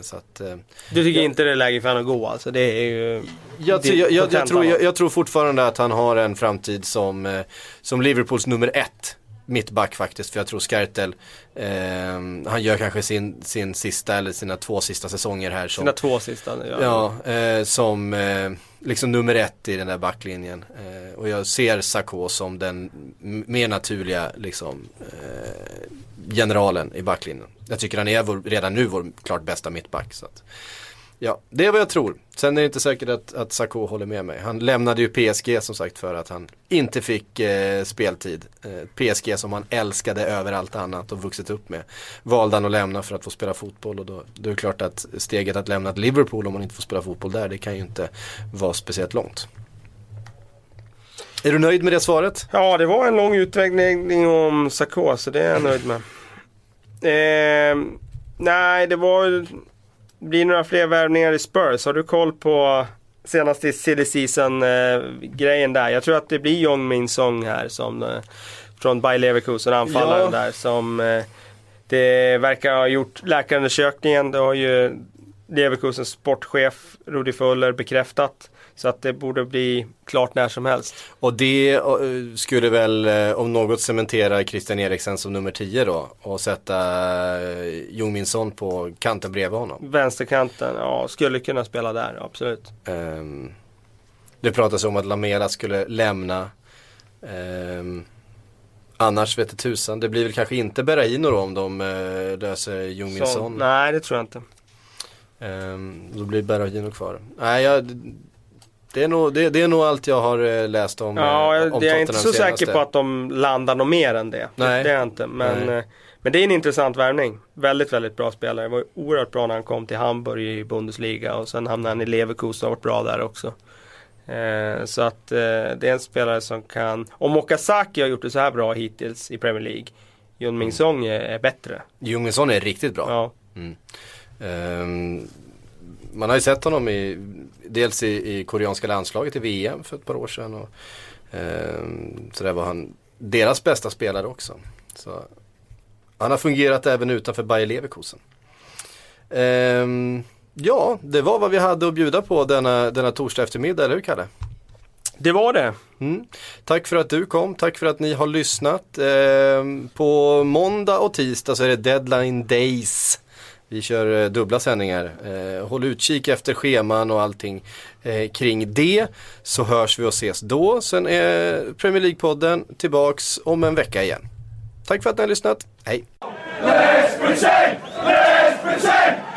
så att, eh, Du tycker Ja. inte det är läge för honom att gå alltså? Det är ju... jag, det- jag, jag, jag, tror, jag, jag tror fortfarande att han har en framtid som, eh, som Liverpools nummer ett mittback faktiskt. För jag tror Skertel, eh, han gör kanske sin, sin sista eller sina två sista säsonger här som, Sina två sista. Ja. Ja, eh, som eh, liksom nummer ett i den där backlinjen. Eh, och jag ser Sakho som den mer naturliga liksom, eh, generalen i backlinjen. Jag tycker han är vår, redan nu vår klart bästa mittback. Så att, ja, det är vad jag tror. Sen är det inte säkert att, att Sakho håller med mig. Han lämnade ju PSG som sagt för att han inte fick eh, speltid. Eh, PSG som han älskade över allt annat och vuxit upp med. Valde han att lämna för att få spela fotboll och då, då är det klart att steget att lämna ett Liverpool om man inte får spela fotboll där, det kan ju inte vara speciellt långt. Är du nöjd med det svaret? Ja, det var en lång utläggning om Sakho, så det är jag nöjd med. Eh, nej, det var... Blir några fler värvningar i Spurs? Har du koll på senaste silly season eh, grejen där? Jag tror att det blir Jong Min Song här som eh, från Bayer Leverkusen, anfallaren Ja. där som eh, det verkar ha gjort läkarundersökningen. Det har ju Leverkusens sportchef Rudi Fuller bekräftat. Så att det borde bli klart när som helst. Och det eh, skulle väl eh, om något cementera Christian Eriksen som nummer 10 då och sätta eh, Jung Min Son på kanten bredvid honom. Vänsterkanten, ja skulle kunna spela där, absolut. Ehm, det pratas om att Lamela skulle lämna. Ehm, annars vet det tusan. Det blir väl kanske inte Berahino då om de eh, löser Jung Min Så- Son. Nej, det tror jag inte. Ehm, då blir Berahino kvar. Nej, jag, det, är nog, det, det är nog allt jag har eh, läst om, Ja, eh, jag, om jag är inte så säker senaste. på att de landar något mer än det. Nej. Det är jag inte. Men eh, Men det är en intressant värvning. Väldigt, väldigt bra spelare. Det var oerhört bra när han kom till Hamburg i Bundesliga och sen hamnade han i Leverkusen och har varit bra där också. Eh, så att det är en spelare som kan, om Okazaki har gjort det så här bra hittills i Premier League, Jun Min Song är, är bättre. Jung Min Son är riktigt bra. Ja. Ehm, man har ju sett honom i, dels i, i koreanska landslaget i VM för ett par år sedan. Och, ehm, så där var han deras bästa spelare också. Så, han har fungerat även utanför Bayer Leverkusen. Ehm, ja, det var vad vi hade att bjuda på denna, denna torsdag eftermiddag, eller hur Kalle? Det var det. Mm. Tack för att du kom, tack för att ni har lyssnat. Ehm, på måndag och tisdag så är det deadline days. Vi kör eh, dubbla sändningar. Eh, håll utkik efter scheman och allting eh, kring det. Så hörs vi och ses då. Sen är Premier League-podden tillbaks om en vecka igen. Tack för att ni har lyssnat. Hej! Let's pretend!